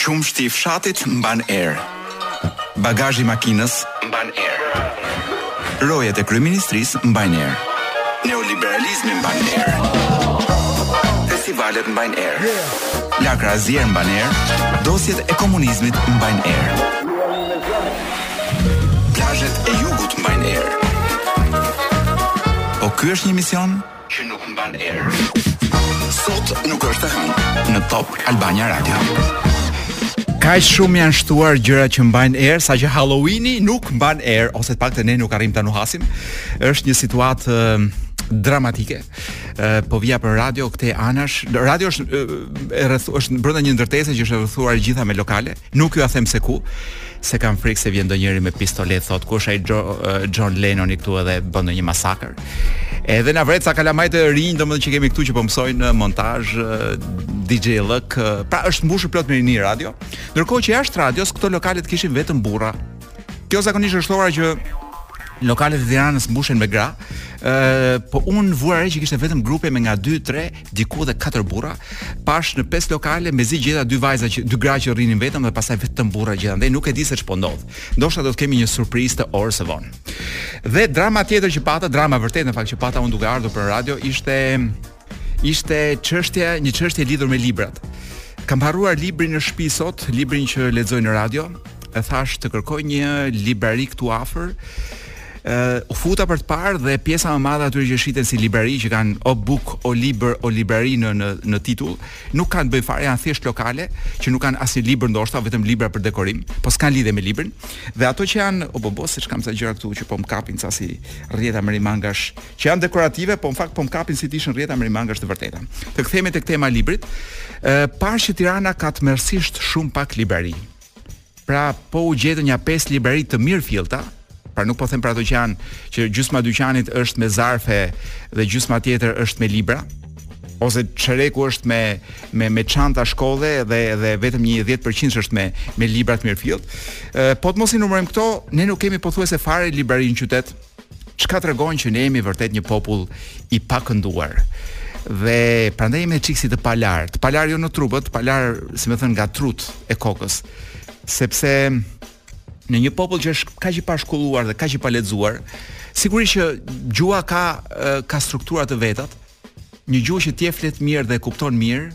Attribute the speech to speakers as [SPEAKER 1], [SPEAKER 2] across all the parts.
[SPEAKER 1] Qumështi i fshatit mban erë. Bagazhi i makinës mban erë. Rojet e kryeministrisë mbajnë erë. Neoliberalizmi mban erë. Festivalet mbajnë erë. Lakra e zjerë mban erë. Dosjet e komunizmit mbajnë erë. Plazhet e jugut mbajnë erë. Po ky është një mision? që nuk mban erë. Sot nuk është e hënë në Top Albania Radio.
[SPEAKER 2] Kaq shumë janë shtuar gjëra që mbajnë erë, sa që Halloweeni nuk mban erë ose të paktën ne nuk arrijmë ta nuhasim. Është një situatë dramatike. Uh, po vija për radio këtej anash. Radio është uh, rrethu, është brenda një ndërtese që është rrethuar e gjitha me lokale. Nuk jua them se ku se kam frikë se vjen ndonjëri me pistoletë thotë kush është John Lennoni këtu edhe bën ndonjë masakër. Edhe na vret ca kalamaj të rinj, domethënë që kemi këtu që po mësojnë montazh DJ Luck. Pra është mbushur plot me rini radio. Ndërkohë që jashtë radios këto lokalet kishin vetëm burra. Kjo zakonisht është ora që lokalet e Tiranës mbushen me gra. Ë, po unë vura re që kishte vetëm grupe me nga 2, 3, diku dhe 4 burra. Pashë në 5 lokale mezi gjeta dy vajza që dy gra që rrinin vetëm dhe pastaj vetëm burra gjithandej nuk e di se ç'po ndodh. Ndoshta do të kemi një surprizë të orës së vonë. Dhe drama tjetër që pata, drama e vërtetë në fakt që pata unë duke ardhur për në radio ishte ishte çështja, një çështje lidhur me librat. Kam harruar librin në shtëpi sot, librin që lexoj në radio, e thashë të kërkoj një librari këtu afër. Uh, u futa për të parë dhe pjesa më e madhe e atyre që shiten si librari që kanë o book o libër o librari në në në titull, Nuk kanë të bëjnë fare, janë thjesht lokale që nuk kanë asnjë libër ndoshta, vetëm libra për dekorim, po s'kanë lidhje me librin. Dhe ato që janë, o bobo, seç kam ca gjëra këtu që po më kapin ca si rrjeta merimangash, që janë dekorative, po në fakt po më kapin si të ishin rrjeta merimangash të vërteta. Të kthehemi tek tema e librit. Ë, pashë që Tirana ka tmerrësisht shumë pak librari. Pra po u gjetën nja pesë librari të mirëfillta, pra nuk po them për ato që janë që gjysma e dyqanit është me zarfe dhe gjysma tjetër është me libra ose çereku është me me me çanta shkolle dhe dhe vetëm një 10% është me me libra të mirëfilltë. Po të mos i numërojmë këto, ne nuk kemi pothuajse fare librari në qytet, Çka tregon që ne jemi vërtet një popull i pakënduar. Dhe prandaj jemi çikë si të palarë, të palarë jo në trup, të palarë, si me thënë, nga trutë e kokës. Sepse në një popull që është kaq i pashkolluar dhe kaq i palexuar, sigurisht që gjuha ka ka struktura të vetat, një gjuhë që ti e flet mirë dhe e kupton mirë,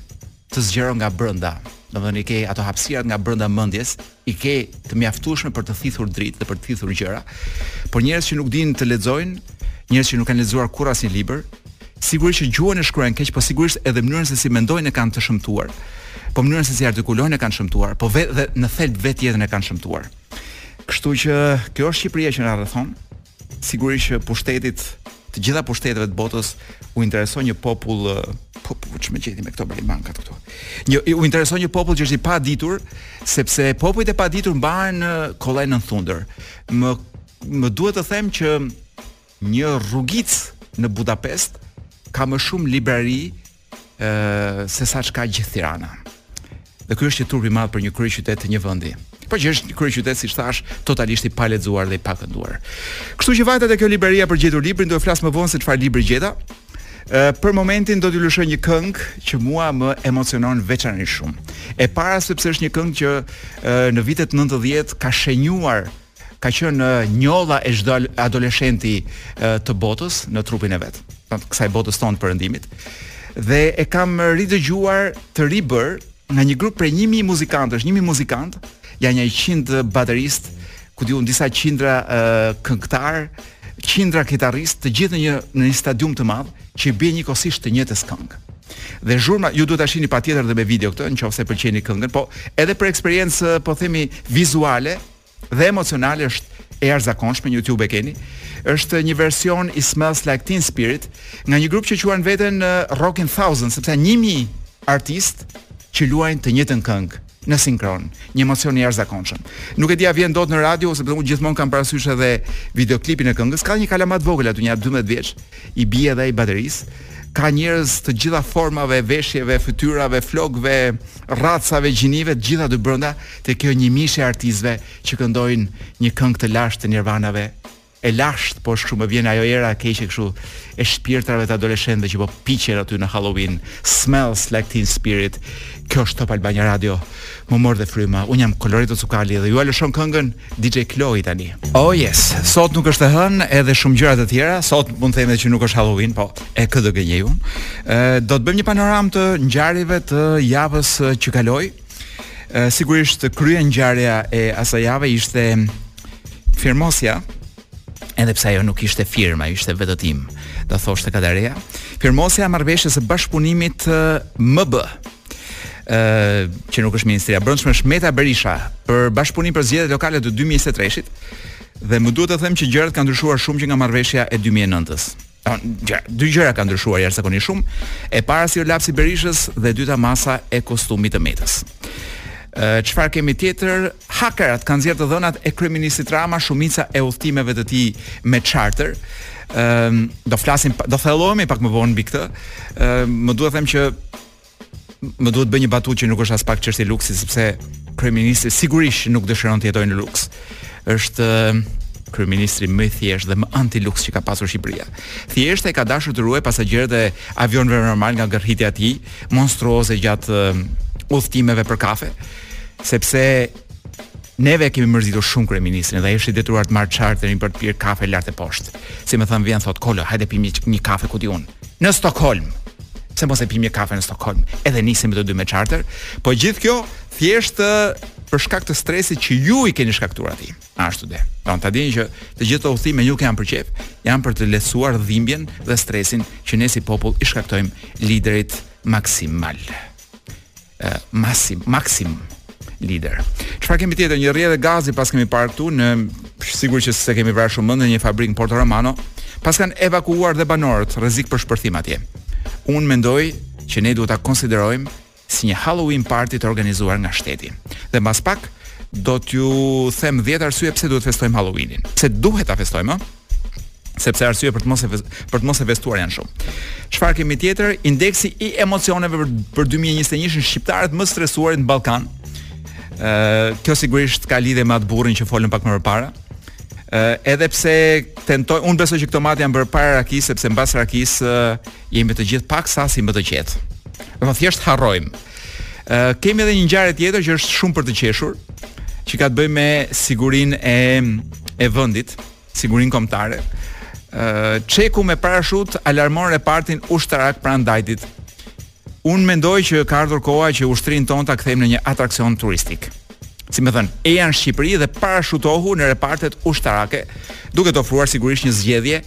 [SPEAKER 2] të zgjeron nga brenda. Domethënë i ke ato hapësirat nga brenda mendjes, i ke të mjaftueshme për të thithur dritë dhe për të thithur gjëra. Por njerëz që nuk dinë të lexojnë, njerëz që nuk kanë lexuar kurrë asnjë libër, sigurisht që gjuhën e shkruajnë keq, po sigurisht edhe mënyrën se si mendojnë e kanë të shëmtuar. Po mënyrën se si artikulojnë e kanë të shëmtuar, po vetë dhe në thelb vetë jetën e kanë të shëmtuar. Kështu që kjo është Shqipëria që na rrethon, Sigurisht që pushtetit, të gjitha pushteteve të botës u intereson një popull po po ç'më gjeti me këto brimankat këtu. Një u intereson një popull që është i paditur, sepse popujt e paditur mbahen në kollaj nën thundër. Më duhet të them që një rrugic në Budapest ka më shumë librari ë se sa ç'ka gjithë Tirana. Dhe ky është një turp i madh për një kryeqytet të një vendi. Po që është një kryeqytet siç thashë, totalisht i palexuar dhe i pakënduar. Kështu që vajta te kjo libraria për të gjetur librin do të flas më vonë se çfarë libri gjeta. Ë për momentin do t'ju lëshoj një këngë që mua më emocionon veçanërisht shumë. E para sepse është një këngë që ë në vitet 90 ka shënjuar ka qenë njolla e çdo adoleshenti të botës në trupin e vet, të kësaj botës tonë të perëndimit. Dhe e kam ridëgjuar të ribërë nga një grup prej 1000 muzikantësh, 1000 muzikantë, janë një 100 bateristë, ku di unë disa qindra uh, këngëtarë, qindra kitaristë, të gjithë në një në një stadium të madh që i bien njëkohësisht të njëjtës kënge. Dhe zhurma ju duhet ta shihni patjetër dhe me video këtë, nëse pëlqeni këngën, po edhe për eksperiencë po themi vizuale, dhe emocionale është e jashtëzakonshme, në YouTube e keni. Është një version i Smells Like Teen Spirit nga një grup që quajnë veten uh, Rockin' Thousand, sepse 1000 artistë që luajnë të njëjtën këngë në sinkron, një emocion i jashtëzakonshëm. Nuk e di a vjen dot në radio sepse unë gjithmonë kam parasysh edhe videoklipin e këngës. Ka një kalama të vogël aty një 12 vjeç, i bie edhe ai baterisë. Ka njerëz të të gjitha formave, veshjeve, fytyrave, flokëve, racave, gjinive, të gjitha aty brenda. te kjo njëmijëshe e artistëve që këndojnë një këngë të lashtë të Nirvanave, e lashtë, po është kështu më vjen ajo era e keqe kështu e shpirtrave të adoleshentëve që po piqen aty në Halloween, Smells Like Teen Spirit. Kjo është Top Albania Radio. M'u mor dhe fryma. Unë jam Koloreto Cukali dhe jua lëshon këngën DJ Chloe tani. Oh yes, sot nuk është e hënë edhe shumë gjëra të tjera. Sot mund të themi që nuk është Halloween, po kë do gënjej unë. Ë do të bëjmë një panoramë të ngjarjeve të javës që kaloi. Sigurisht kryengjarja e asaj jave ishte firmosja edhe pse ajo nuk ishte firmë, ajo ishte vetëtimë, do thoshte Kadareja. Firmosja e marrëveshjes së bashkëpunimit MB ë që nuk është Ministria e Brendshme, është Meta Berisha për bashkëpunim për zgjedhjet lokale të 2023-shit dhe më duhet të them që gjërat kanë ndryshuar shumë që nga marrëveshja e 2009-s. Gja, dy gjëra kanë ndryshuar jashtëzakonisht shumë. E para stilolapsi i Berishës dhe e dyta masa e kostumit të Metës. Çfarë kemi tjetër? Hakerat kanë nxjerrë të dhënat e kryeministrit Rama shumica e udhëtimeve të tij me charter. Ëm do flasim do thellohemi pak më vonë mbi këtë. Ëm më duhet të them që më duhet të bëj një batutë që nuk është aspak çështje luksi sepse kryeministri sigurisht nuk dëshiron të jetojë në luks. Është eh, kryeministri më i thjeshtë dhe më anti luks që ka pasur Shqipëria. Thjesht ai ka dashur të ruajë pasagjerët e avionëve normal nga gërrhitja e tij monstruoze gjatë eh, udhëtimeve për kafe, sepse Neve kemi mërzitur shumë kryeministrin dhe ai është i detyruar të marrë charterin për të pirë kafe lart e poshtë. Si me thënë vjen thot Kolo, hajde pim një, një kafe ku di un. Në Stockholm. Pse mos e pim një kafe në Stockholm? Edhe nisim të dy me charter. Po gjithë kjo thjesht për shkak të stresit që ju i keni shkaktuar atij. Ashtu dhe. Don ta dini që të gjitha udhëtimet nuk janë për qejf, janë për të lehtësuar dhimbjen dhe stresin që ne si popull i shkaktojmë liderit maksimal. uh, maksim, maksim lider. Çfarë kemi tjetër? Një rrjedhë gazi paskemi parë këtu në sigurisht që s'e kemi vrarë shumë mendjen, në një fabrikë në Porto Romano, paskan evakuuar dhe banorët, rrezik për shpërthim atje. Unë mendoj që ne duhet ta konsiderojmë si një Halloween party të organizuar nga shteti. Dhe mbas pak do t'ju them 10 arsye pse duhet të festojmë Halloweenin. Pse duhet ta festojmë? sepse arsye për të mos e për të mos e festuar janë shumë. Çfarë kemi tjetër? Indeksi i emocioneve për, për 2021-shin shqiptarët më të stresuarit në Ballkan. Ëh, kjo sigurisht ka lidhje me atë burrin që folëm pak më parë. Uh, edhe pse tentoj un besoj që këto matje janë bërë para rakis sepse mbas rakis uh, jemi të gjithë paksa si më të qetë. Do të thjesht harrojmë. Ë uh, kemi edhe një ngjarje tjetër që është shumë për të qeshur, që ka të bëjë me sigurinë e e vendit, sigurinë kombëtare. Ë uh, çeku me parashut alarmon repartin ushtarak pranë Dajtit. Unë mendoj që ka ardhur koha që ushtrinë tonë ta kthejmë në një atraksion turistik. si me thënë, eja në Shqipëri dhe parashutohu në repartet ushtarake, duke të ofruar sigurisht një zgjedhje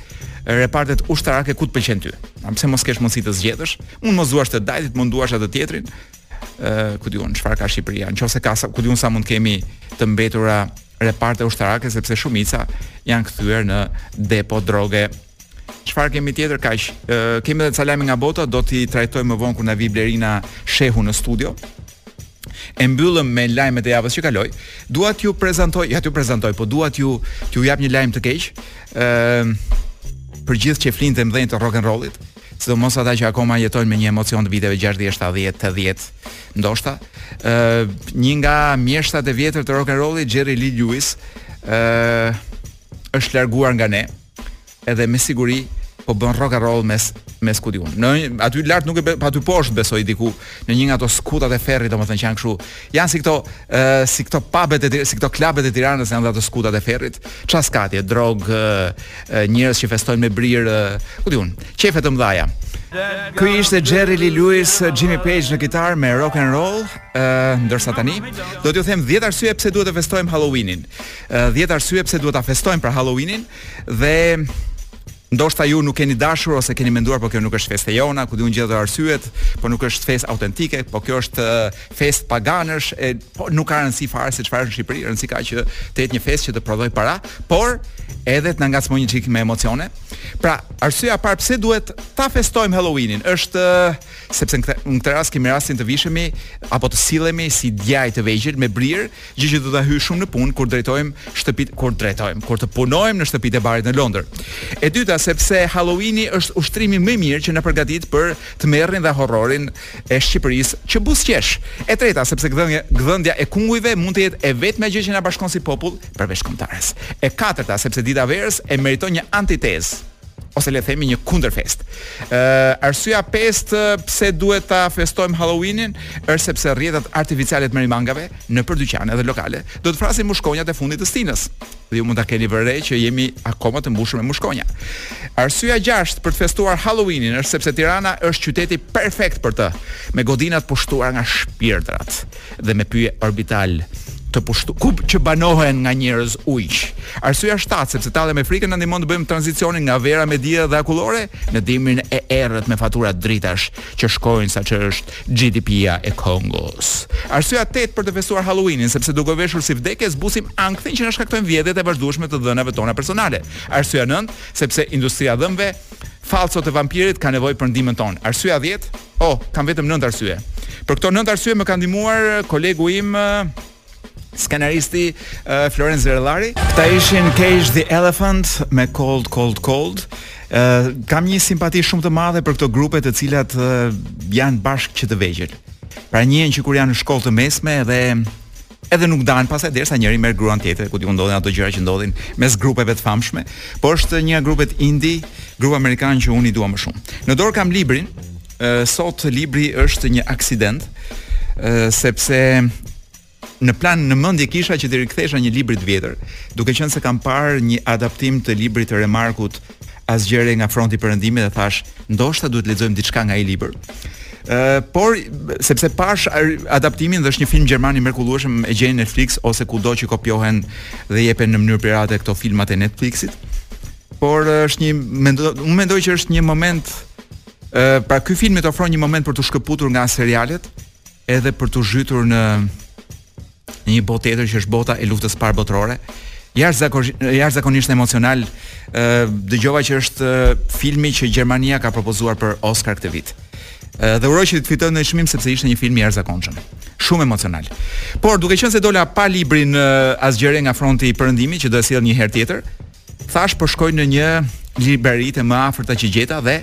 [SPEAKER 2] repartet ushtarake ku të pëlqen ty. A pse mos kesh mundësi të zgjedhësh? Mund mos duash të Dajtit, mund duash atë tjetrin. Ë, ku di un çfarë ka Shqipëria? Në qoftë se, ku di un sa mund të kemi të mbetura reparte ushtarake sepse shumica janë kthyer në depo droge Çfarë kemi tjetër kaq? Kemi edhe ca lajme nga bota, do t'i trajtoj më vonë kur na vi Blerina Shehu në studio. E mbyllëm me lajmet e javës që kaloi. Dua t'ju prezantoj, jo t'ju prezantoj, po dua t'ju t'ju jap një lajm të keq. Ëm për gjithë çiliminjtë e mëdhenj të rock and rollit, sidomos ata që akoma jetojnë me një emocion të viteve 60, 70, 80, ndoshta, ë uh, një nga mjeshtrat e vjetër të rock and rollit, Jerry Lee Lewis, ë uh, është larguar nga ne. edhe me siguri po bën rock and roll mes mes ku di unë. Në aty lart nuk e di, aty poshtë besoj diku në një nga ato skutat e ferrit, domethënë që janë kështu. Janë si këto ë uh, si këto pubet e si këto klubet e Tiranës janë ato skutat e ferrit. Çfarë s'ka atje? Drogë, uh, njerëz që festojnë me brirë, uh, ku di unë. Qefe të mëdha. Ky ishte Jerry Lee Lewis, Jimmy Page në kitarë me rock and roll, uh, ndërsa tani do t'ju them 10 arsye pse duhet të festojmë Halloweenin. Dhjetë arsye pse duhet ta festojmë për Halloweenin dhe ndoshta ju nuk keni dashur ose keni menduar po kjo nuk është festa jonë, ku di unë gjithë arsyet, po nuk është festë autentike, po kjo është festë paganësh e po nuk ka rëndësi fare se çfarë është në Shqipëri, rëndësi ka që të jetë një festë që të prodhojë para, por edhe të na ngacmojë një çikë me emocione. Pra, arsyeja e parë pse duhet ta festojmë Halloweenin është sepse në këtë, në këtë rast kemi rastin të vishemi apo të sillemi si djaj të vegjël me brirë, gjë që do të na hyjë shumë në punë kur drejtojmë shtëpitë, kur drejtojmë, kur të punojmë në shtëpitë e barit në Londër. E dyta, sepse Halloweeni është ushtrimi më i mirë që na përgatit për tmerrin dhe horrorin e Shqipërisë që buzëqesh. E treta, sepse gdhënia, gdhendja e kungujve mund të jetë e vetmja gjë që na bashkon si popull, përveç Kombëtares. E katërta, sepse Dita e Verës e meriton një antitezë. ose le të themi një kundërfestë. Ë uh, arsyeja e pestë pse duhet ta festojmë Halloweenin është sepse rrjetat artificiale të merimangave nëpër dyqane dhe lokale do të vrasin mushkonjat e fundit të stinës. Dhe ju mund ta keni vënë re që jemi akoma të mbushur me mushkonja. Arsyeja e gjashtë për të festuar Halloweenin është sepse Tirana është qyteti perfekt për të, me godina të pushtuara nga shpirtrat. dhe me pyje orbitale të pushtu ku që banohen nga njerëz ujq. Arsyeja e shtatë sepse tallja me frikën na ndihmon të bëjmë tranzicionin nga vera me diell dhe akullore në dimrin e errët me fatura dritash që shkojnë sa ç' është GDP-ja e Kongos. Arsyeja e tetë për të festuar Halloweenin sepse duke u veshur si vdekja zbusim ankthin që na shkaktojnë vjedhjet e vazhdueshme të të dhënave tona personale. Arsyeja e nëntë sepse industria e dhëmbëve fallso të vampirit ka nevojë për ndihmën tonë. Arsyeja 10 Oh, kam vetëm 9 arsye. Për këto 9 arsye më ka ndihmuar kolegu im skenaristi uh, Florenc Zerellari. Këta ishin Cage the Elephant me Cold Cold Cold. Uh, kam një simpati shumë të madhe për këto grupe të cilat uh, janë bashkë që të vegjël. Pra njihen që kur janë në shkollë të mesme dhe edhe nuk ndahen pasaj derisa njëri merr gruan e tjetrit, ku di unë ndodhin ato gjëra që ndodhin mes grupeve të famshme, por është një nga grupet indie, grup amerikan që unë i dua më shumë. Në dorë kam librin, sot libri është një aksident, sepse në plan në mendje kisha që të rikthesha një libër të vjetër, duke qenë se kam parë një adaptim të librit të Remarkut asgjë e re nga fronti i perëndimit dhe thash, ndoshta duhet të lexojmë diçka nga ai libër. Ë, uh, por sepse pash adaptimin dhe është një film gjerman i mrekullueshëm e gjeni në Netflix ose kudo që kopjohen dhe jepen në mënyrë pirate këto filmat e Netflixit. Por është një, mendo, unë mendoj që është një moment ë uh, pra ky film të ofron një moment për t'u shkëputur nga serialet edhe për t'u zhytur në në një botë tjetër që është bota e luftës së parë botërore. Jashtëzakonisht emocional, ë dëgjova që është filmi që Gjermania ka propozuar për Oscar këtë vit. Ë dhe uroj që të fitojë ndonjë çmim sepse ishte një film i jashtëzakonshëm. Shumë emocional. Por duke qenë se dola pa librin asgjë e re nga fronti i Perëndimit që do e sjell një herë tjetër, thash po shkoj në një librari te më e afërta që gjeta dhe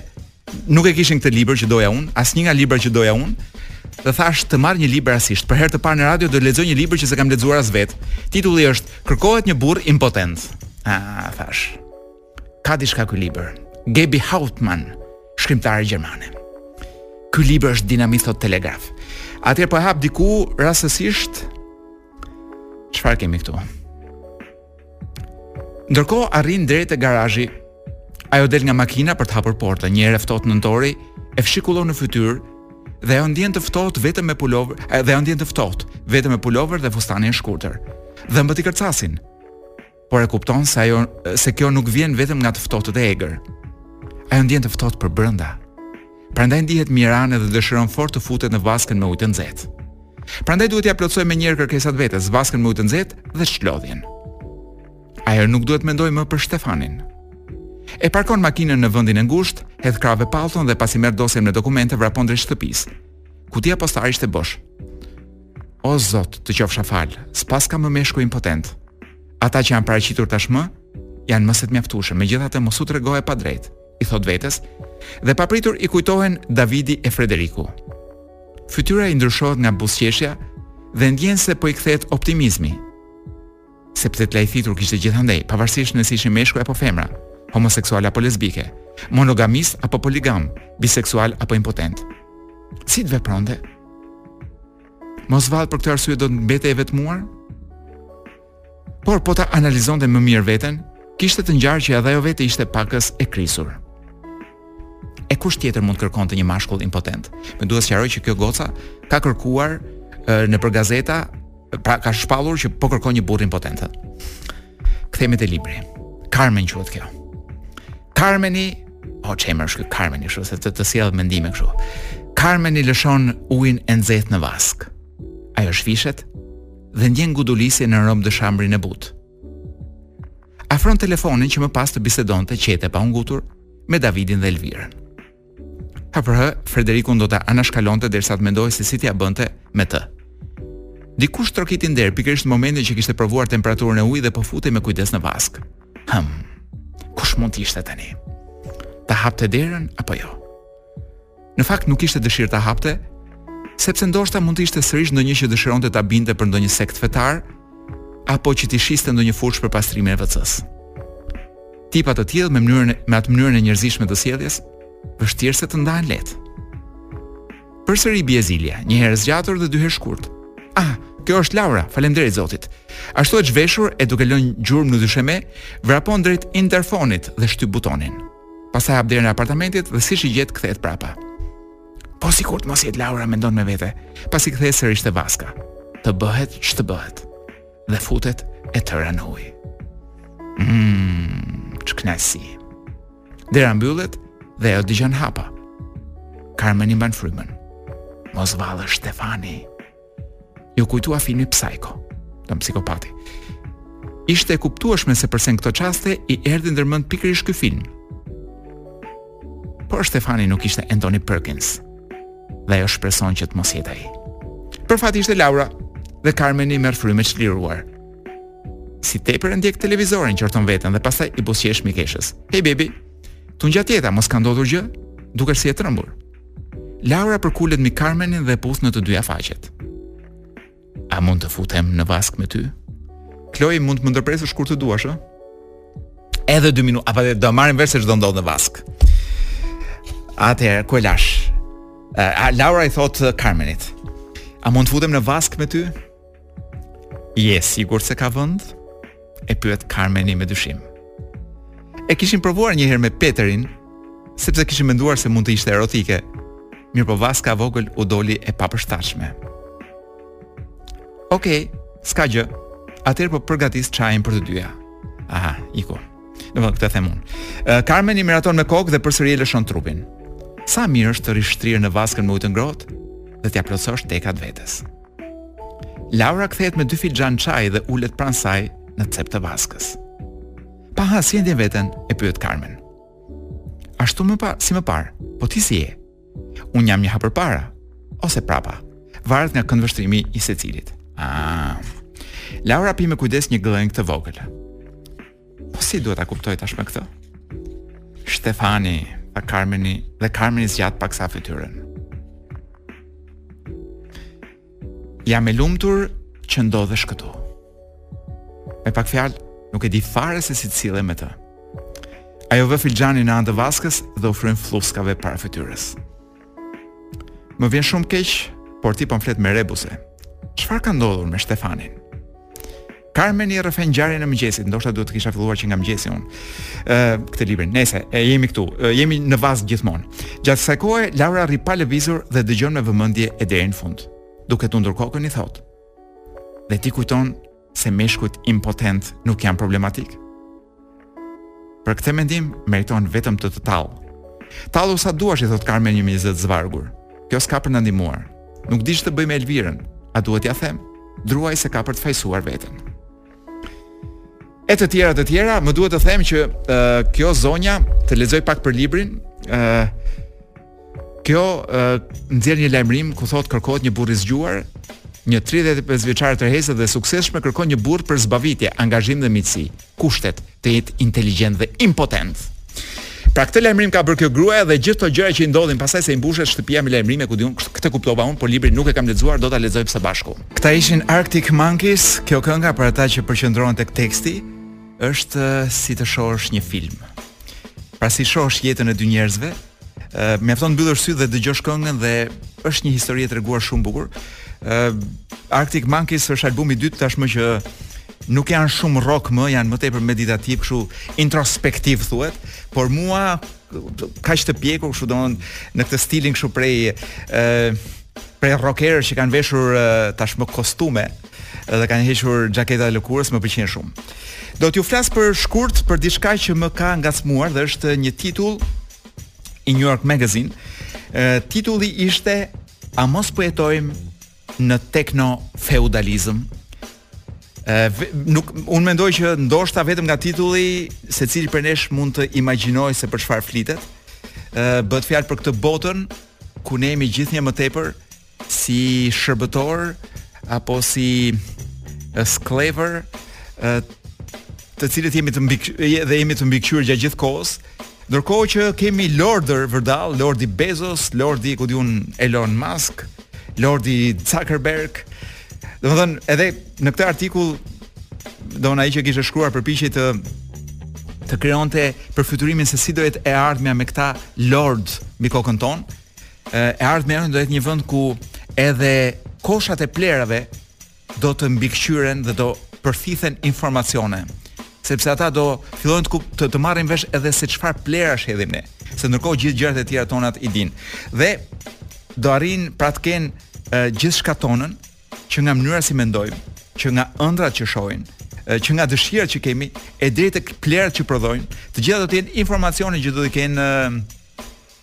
[SPEAKER 2] nuk e kishin këtë libër që doja unë, asnjë nga librat që doja unë. Dhe thash të marr një libër rastisht. Për herë të parë në radio do lexoj një libër që s'e kam lexuar as vetë. Titulli është Kërkohet një burrë impotent. Ah, thash. Ka diçka ky libër. Gabi Hauptmann, shkrimtare gjermane. Ky libër është dinamit thotë Telegraf. Atëherë po e hap diku rastësisht. Çfarë kemi këtu? Ndërkohë arrin drejt e te garazhi. Ajo del nga makina për të hapur portën. Një erë e ftohtë nëntori e fshikullon në fytyrë dhe ajo ndjen të ftohtë vetëm me pulover, dhe ajo ndjen të ftohtë vetëm me pulover dhe fustanin e shkurtër. Dhëmbët i kërcasin. Por e kupton se ajo se kjo nuk vjen vetëm nga të ftohtët e egër. Ajo ndjen të ftohtë përbrenda. Prandaj ndihet e mjerë dhe dëshiron fort të futet në vaskën me ujë të nxehtë. Prandaj duhet t'ia plotësojë menjëherë kërkesat vetes, vaskën me ujë të nxehtë dhe çlodhjen. Ajo nuk duhet të mendojë më për Shtefanin. E parkon makinën në vendin e ngushtë, hedh krahëve pallton dhe pasi merr dosjen me dokumente vrapon drejt shtëpisë. Kutia postare ishte bosh. O Zot, të qofsha falë, s'paska më meshkuj impotentë. Ata që janë paraqitur tashmë janë më se të mjaftueshëm, megjithatë mos u trego e padrejtë. i thotë vetes, dhe papritur i kujtohen Davidi e Frederiku. Fytyra i ndryshohet nga buzëqeshja dhe ndjen se po i kthehet optimizmi. Sepse të lajthitur kishte gjithandej, pavarësisht nëse ishin meshkuj apo femra, homoseksualë apo lesbike, monogamistë apo poligamë, biseksualë apo impotentë. Si të vepronte? Mos vallë për këtë arsye do të mbetej e vetmuar? Por po ta analizonte më mirë veten, kishte të ngjarë që edhe ajo vetë ishte pakëz e krisur. E kush tjetër mund të kërkonte një mashkull impotent? Më duhet të sqaroj që kjo goca ka kërkuar nëpër gazeta, pra ka shpallur që po kërkon një burrë impotent. Kthehemi te libri. Carmen quhet kjo. Carmeni, o ç'emër është ky Carmeni, kështu se të, të sjell mendime kështu. Carmeni lëshon ujin e nxehtë në vaskë. Ajo zhvishet, dhe ndjen gudulisje në rrymë të shampos e butë. Afron telefonin që më pas të bisedonte qetë e pa u ngutur me Davidin dhe Elvirën. Hëpërhë, Frederikun do ta anashkalonte derisa të mendojë se si t'ia bënte me të. Dikush troket në derë pikërisht në momentin që kishte provuar temperaturën e ujit dhe po futej me kujdes në vaskë. Hëm. Kush mund të ishte tani? Ta hapte derën apo jo? Në fakt nuk kishte dëshirë ta hapte, sepse ndoshta mund të ishte sërish ndonjë që dëshironte ta bindte për ndonjë sekt fetar apo që t'i shiste ndonjë furçë për pastrimin e WC-së. Tipa të tillë me mënyrën me atë mënyrën e njerëzishme të sjelljes, vështirë se të ndahen lehtë. Përsëri bie zilja, një herë zgjatur dhe dy herë shkurt. Ah, kjo është Laura, falemderit Zotit. Ashtu e zhveshur e duke lënë gjurmë në dysheme, vrapon drejt interfonit dhe shtyp butonin. Pastaj hap derën e apartamentit dhe si shigjetë kthehet prapa. Po sikur të mos jetë Laura mendon me vete, pasi kthehet sërish te vaska. Të bëhet ç'të bëhet dhe futet e tëra në ujë. Mmm, ç'kënaqësi. Dera mbyllet dhe ajo dëgjon hapa. Carmeni mban frymën. Mos vallë është Stefani. Iu kujtua filmi Psycho, dmth psikopati. Ishte e kuptueshme se përse në këto çaste i erdhi ndër mend pikërisht ky film. Por Stefani nuk ishte Anthony Perkins. Dhe ajo shpreson që të mos jetë ai. Për fat ishte Laura dhe Carmeni merr frymë e çliruar. Si tepër e ndjek televizorin qorton veten dhe pastaj i buzëqesh mikeshës. Hey baby, t'u ngjatë jeta mos ka ndodhur gjë? Dukesh si e trembur. Laura përkulet mbi Carmenin dhe e puth në të dyja faqet. A mund të futem në vaskë me ty? Chloe mund të më ndërpresësh kur të duash, ë? Edhe 2 minuta, a po do marrim vesh se ç'do ndodhë në vaskë. Atëherë, ku e lashë? Laura i thotë Carmenit. A mund të futem në vaskë me ty? Je e sigurt se ka vend? E pyet Carmeni me dyshim. E kishin provuar një herë me Peterin, sepse kishin menduar se mund të ishte erotike. Mirëpo vaska e vogël u doli e papërshtashme. Okej, s'ka gjë. Atëherë po përgatis çajin për të dyja. Aha, iku. Dmth këtë them unë. Carmeni miraton me kokë dhe përsëri e lëshon trupin. Sa mirë është të rrish shtrirë në vaskën me ujë të ngrohtë dhe t'ia plotësosh tekat vetes. Laura kthehet me dy filxhanë çaj dhe ulet pranë saj në cep të vaskës. Pa hë si e ndjen veten, e pyet Carmen. Ashtu më pa, si më parë, po ti si je? Unë jam një hap përpara, ose prapa, varet nga këndvështrimi i secilit. Ah. Laura pi me kujdes një gllënjkë të vogël. Po si duhet ta kuptoj tashmë këtë? Shtefani, pa Carmen, dhe Carmeni zgjat paksa fytyrën. Jam e lumtur që ndodhesh këtu. Me pak fjalë, nuk e di fare se si të sillem me të. Ajo vë filxhanin në anë të vaskës dhe u fryn flluskave para fytyrës. Më vjen shumë keq, por ti po më flet me rebuse. Çfarë ka ndodhur me Shtefanin? Carmeni rrëfen ngjarjen e mëngjesit, ndoshta duhet të kisha filluar që nga mëngjesi unë. Ë këtë librin. Nëse e jemi këtu, e, jemi në vaskë gjithmonë. Gjatë kësaj kohe Laura rri pa lëvizur dhe dëgjon me vëmendje deri në fund. Duke tundur kokën i thotë: "Dhe ti kujton se meshkujt impotentë nuk janë problematikë?" Për këtë mendim meriton vetëm të të tall. Tallu sa duash i thotë Carmeni me zë të zvargur. Kjo s'ka për të na ndihmuar. Nuk di ç'të bëj me Elvirën. A duhet t'ia them? Druaj se ka për të fajësuar veten. E të tjera të tjera, më duhet të them që uh, kjo zonja të lexoj pak për librin, uh, Kjo nxjerr një lajmërim ku thotë kërkohet një burrë i zgjuar, një 35 vjeçare tërheqëse dhe e suksesshme kërkon një burrë për zbavitje, angazhim dhe miqësi. Kushtet të jetë inteligjent dhe impotent. Pra këtë lajmërim ka bërë kjo gruaja dhe gjithë ato gjëra që i ndodhin pastaj se i mbushet shtëpia me lajmërime ku di unë këtë kuptova unë, por librin nuk e kam lexuar, do ta lexojmë së bashku. Këta ishin Arctic Monkeys, kjo kënga për ata që përqendrohen tek teksti është si të shohësh një film. Pra si shohësh jetën e dy njerëzve, Uh, mjafton mbyllësh sytë dhe dëgjosh këngën dhe është një histori e treguar shumë bukur. Uh, Arctic Monkeys është albumi i dytë tashmë që nuk janë shumë rock më, janë më tepër meditativ, kështu introspektiv thuhet, por mua kaq të pjekur kështu domethënë në këtë stilin kështu prej ë prej rockerë që kanë veshur tashmë kostume, Edhe kanë hequr xhaketat e lëkurës, më pëlqen shumë. Do t'ju flas për shkurt për diçka që më ka ngacmuar dhe është një titull i New York Magazine. Ë titulli ishte A mos po jetojmë në teknofeudalizëm? Ë nuk unë mendoj që ndoshta vetëm nga titulli secili prej nesh mund të imagjinojë se për çfarë flitet. Ë bëhet fjalë për këtë botën ku ne jemi gjithnjë më tepër si shërbëtorë apo si skllevër të cilët jemi të mbi dhe jemi të mbikëqyrur gjatë gjithë kohës. Ndërkohë që kemi lordër vërdall, Lordi Bezos, Lordi ku di unë Elon Musk, Lordi Zuckerberg. Domethënë, edhe në këtë artikull don ai që kishte shkruar përpiqej të të krijonte përfytyrimin se si do jetë e ardhmja me këta lordë mbi kokën tonë. e ardhmja jonë do jetë një vend ku edhe koshat e plerave do të mbikëqyren dhe do përthithen informacione sepse ata do fillojnë të, të, të marrin vesh edhe se çfarë plerash hedhim ne, se ndërkohë gjithë gjërat e tjera tonat i din. Dhe do arrin pra të ken gjithçka tonën që nga mënyra si mendojmë, që nga ëndrrat që shohim, që nga dëshirat që kemi e deri tek plerat që prodhojmë, të gjitha do të jenë informacione që do të kenë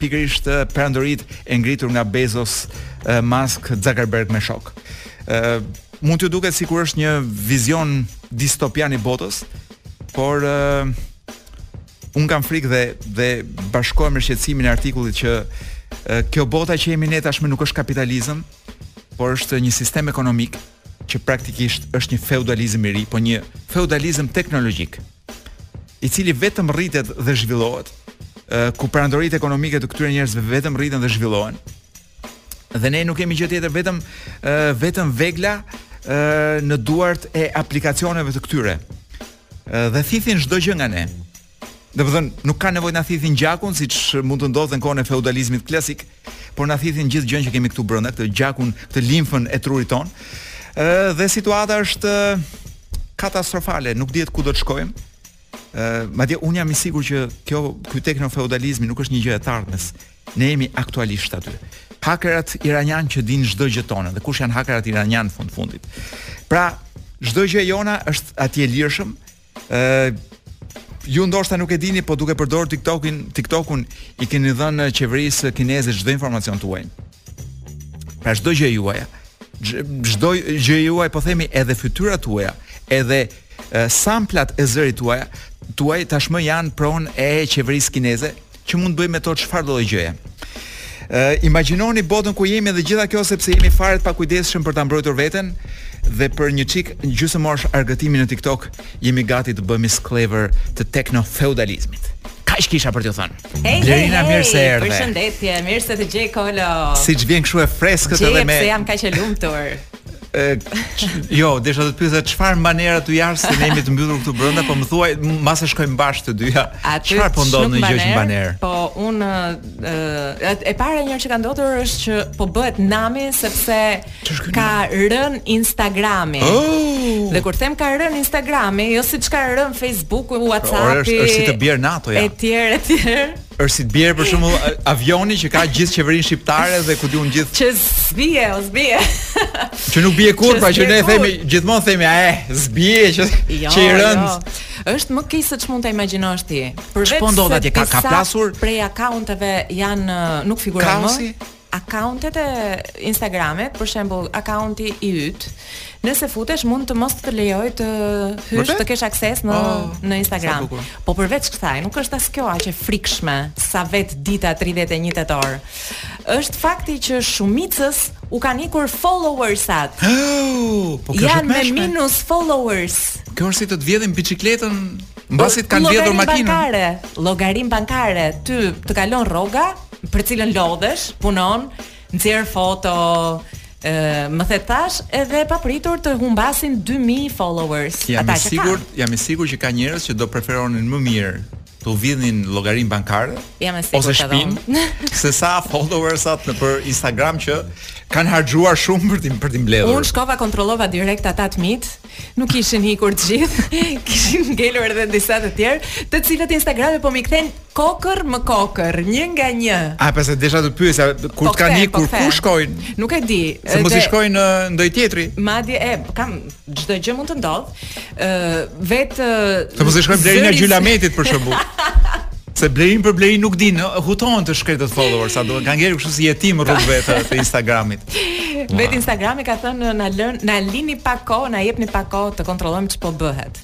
[SPEAKER 2] pikërisht perandoritë e ngritur nga Bezos, Musk, Zuckerberg me shok. Ë mund t'ju duket sikur është një vizion distopian i botës, por ë un kam frikë dhe dhe bashkohem me shqetësimin e artikullit që ë, kjo bota që jemi ne tashmë nuk është kapitalizëm, por është një sistem ekonomik që praktikisht është një feudalizëm i ri, po një feudalizëm teknologjik. i cili vetëm rritet dhe zhvillohet, ku perandoritë ekonomike të këtyre njerëzve vetëm rriten dhe zhvillohen. Dhe ne nuk jemi gjë tjetër vetëm vetëm vegla në duart e aplikacioneve të këtyre. Dhe thithin çdo gjë nga ne. Domethënë, nuk kan nevojë na thithin gjakun siç mund të ndodhte në kohën e feudalizmit klasik, por na thithin gjithë gjënë që kemi këtu brenda, këtë gjakun, këtë limfën e trurit ton. Ë dhe situata është katastrofale, nuk dihet ku do të shkojmë. Ë madje un jam i sigurt që kjo ky teknofeudalizmi nuk është një gjë e të ardhmes. Ne jemi aktualisht aty. Hakerat iranian që dinë çdo gjë tonë dhe kush janë hakerat iranian fund fundit. Pra, çdo gjë jona është atje lirshëm, Ju ndoshta nuk e dini, po duke përdorur TikTokin, TikTokun i keni dhënë qeverisë kineze çdo informacion tuaj. Pra çdo gjë juaj. Çdo gjë juaj po themi edhe fytyrat tuaja, edhe samplat e zërit tuaja, tuaj tashmë janë pronë e qeverisë kineze, që mund të bëjë me to çfarëdo gjëje. Ë uh, imagjinoni botën ku jemi dhe gjithë kjo sepse jemi fare të pakujdesshëm për ta mbrojtur veten dhe për një çik gjysmësh argëtimi në TikTok jemi gati të bëhemi skllevër të teknofeudalizmit. Kaq kisha për t'ju thënë.
[SPEAKER 3] Hey, Blerina hey, mirë se erdhe. Përshëndetje, mirë se të gjej Kolo.
[SPEAKER 2] Siç vjen kështu e freskët edhe me.
[SPEAKER 3] Gjithsej jam kaq e lumtur.
[SPEAKER 2] E, jo, desha të të pyesja çfarë ban era jashtë se ne jemi të mbyllur këtu brenda, po më thuaj, mbase shkojmë bashkë të dyja. Çfarë po ndodh ndonjë gjë që ban era?
[SPEAKER 3] Po un e, e para njëherë që ka ndodhur është që po bëhet nami sepse ka rën Instagrami.
[SPEAKER 2] Oh!
[SPEAKER 3] Dhe kur them ka rën Instagrami, jo siç ka rën Facebooku, po, WhatsAppi.
[SPEAKER 2] Por është, është si të bjerë NATO ja.
[SPEAKER 3] Etj, etj.
[SPEAKER 2] Është si të bjerë për shembull avioni që ka gjithë qeverinë shqiptare dhe ku diun gjithë
[SPEAKER 3] që zbie, o zbie.
[SPEAKER 2] që nuk bie kurrë, pra që ne themi gjithmonë themi a e zbie që jo, që i rënd.
[SPEAKER 3] Jo. Është më keq se ç'mund ta imagjinosh ti.
[SPEAKER 2] Për vetë çfarë ndodh atje ka ka plasur
[SPEAKER 3] prej akaunteve janë nuk figurojnë më. akauntet e Instagramit, për shembull, akaunti yt, nëse futesh mund të mos të lejojë të hysh të kesh akses në oh, në Instagram. Po përveç kësaj, nuk është as kjo aq e frikshme sa vetë dita 31 tetor. Është fakti që shumicës u kanë ikur followersat.
[SPEAKER 2] Oh, po
[SPEAKER 3] janë me minus followers.
[SPEAKER 2] Kjo është si të të vjedhin biçikletën mbasi të kanë vjedhur makinën.
[SPEAKER 3] Llogarin bankare, llogarin bankare, ty të kalon rroga, për të cilën lodhesh, punon, nxjerr foto, ë me thashetheme edhe e papritur të humbasin 2000 followers.
[SPEAKER 2] Jam i sigurt, jam e sigurt që ka njerëz që do preferonin më mirë t'u vidhnin llogarinë bankare jam e sigurt ose shpinë sesa followersat nëpër Instagram që kanë harxhuar shumë për t'i për t'i mbledhur.
[SPEAKER 3] Unë shkova kontrollova direkt ata të mitë, Nuk kishin ikur të gjithë, kishin ngelur edhe disa të tjerë, të cilët Instagrami po m'i kthen kokërr më kokërr, një nga një.
[SPEAKER 2] A pse se desha të pyesja, kur po të kanë po ikur, ku shkojnë?
[SPEAKER 3] Nuk e di.
[SPEAKER 2] Se mos i shkojnë ndonjë tjetri.
[SPEAKER 3] Madje e kam çdo gjë mund të ndodhë. Ë vetë
[SPEAKER 2] Se mos i shkojnë Bleri Gjylametit për shembull. Se blerin për blerin nuk dinë, hutohen të shkretët followers, sa duhet. Kanë ngelur kështu si jetimë rrugëve të, të Instagramit.
[SPEAKER 3] Vetë Instagrami ka thënë na lën na lini pak kohë, na jepni pak kohë të kontrollojmë ç'po bëhet.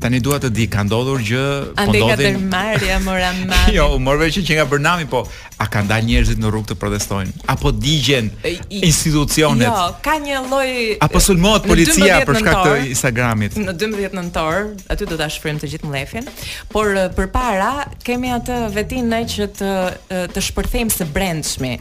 [SPEAKER 2] Tani dua të di, ka ndodhur gjë,
[SPEAKER 3] po ndodhin. Andaj ka dërmarrja mora më.
[SPEAKER 2] jo, u morve që që nga Bërnami, po a kanë dalë njerëzit në rrugë të protestojnë? Apo digjen institucionet?
[SPEAKER 3] Jo, ka një lloj
[SPEAKER 2] Apo sulmohet policia për shkak të Instagramit?
[SPEAKER 3] Në 12 nëntor, aty do ta shfryjmë të gjithë mllefin, por përpara kemi atë vetin që të të shpërthejmë së brendshmi.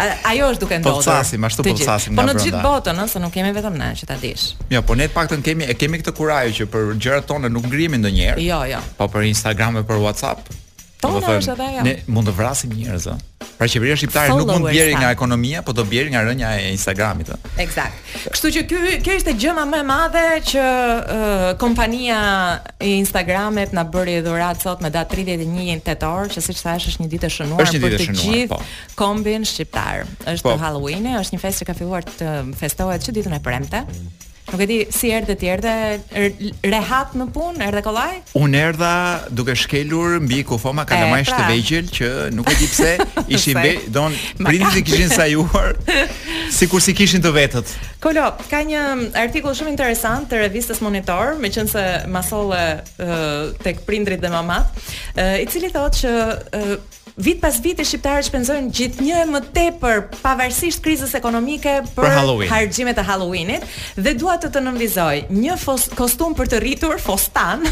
[SPEAKER 3] Ajo është duke ndodhur.
[SPEAKER 2] Po flasim, ashtu po flasim nga brenda.
[SPEAKER 3] Po në gjithë botën, ëh, se nuk kemi vetëm ne që ta dish.
[SPEAKER 2] Jo, po ne të paktën kemi e kemi këtë kurajë që për gjërat tona nuk ngrihemi ndonjëherë.
[SPEAKER 3] Jo, jo.
[SPEAKER 2] Po për Instagram e për WhatsApp.
[SPEAKER 3] Tonë po është edhe ajo.
[SPEAKER 2] Ne mund të vrasim njerëz, ëh. Pra qeveria shqiptare nuk mund të bjerë nga ekonomia, po do të bjerë nga rënia e Instagramit.
[SPEAKER 3] Eksakt. Kështu që ky kjo ishte gjëma më e madhe që uh, kompania e Instagramit na bëri dhuratë sot me datë 31 tetor, që siç thashë është një ditë e shënuar për të gjithë po. kombin shqiptar. Është po. Halloween, është një festë që ka filluar të festohet që ditën e premte. Nuk e di si erdhe ti, erdhe rehat në punë, erdhe kollaj?
[SPEAKER 2] Unë erdha duke shkelur mbi kufoma kalamajsh pra. të vegjël që nuk e di pse ishin be, dmth prindit i kishin sajuar sikur s'i kishin të vetët.
[SPEAKER 3] Kolo, ka një artikull shumë interesant të revistës Monitor, meqenëse ma solle uh, tek prindrit dhe mamat, uh, i cili thotë që uh, Vit pas viti shqiptarët shpenzojnë gjithnjë e më tepër pavarësisht krizës ekonomike për,
[SPEAKER 2] për Halloween.
[SPEAKER 3] harxhimet e Halloweenit dhe dua të të nënvizoj një kostum për të rritur, fostan.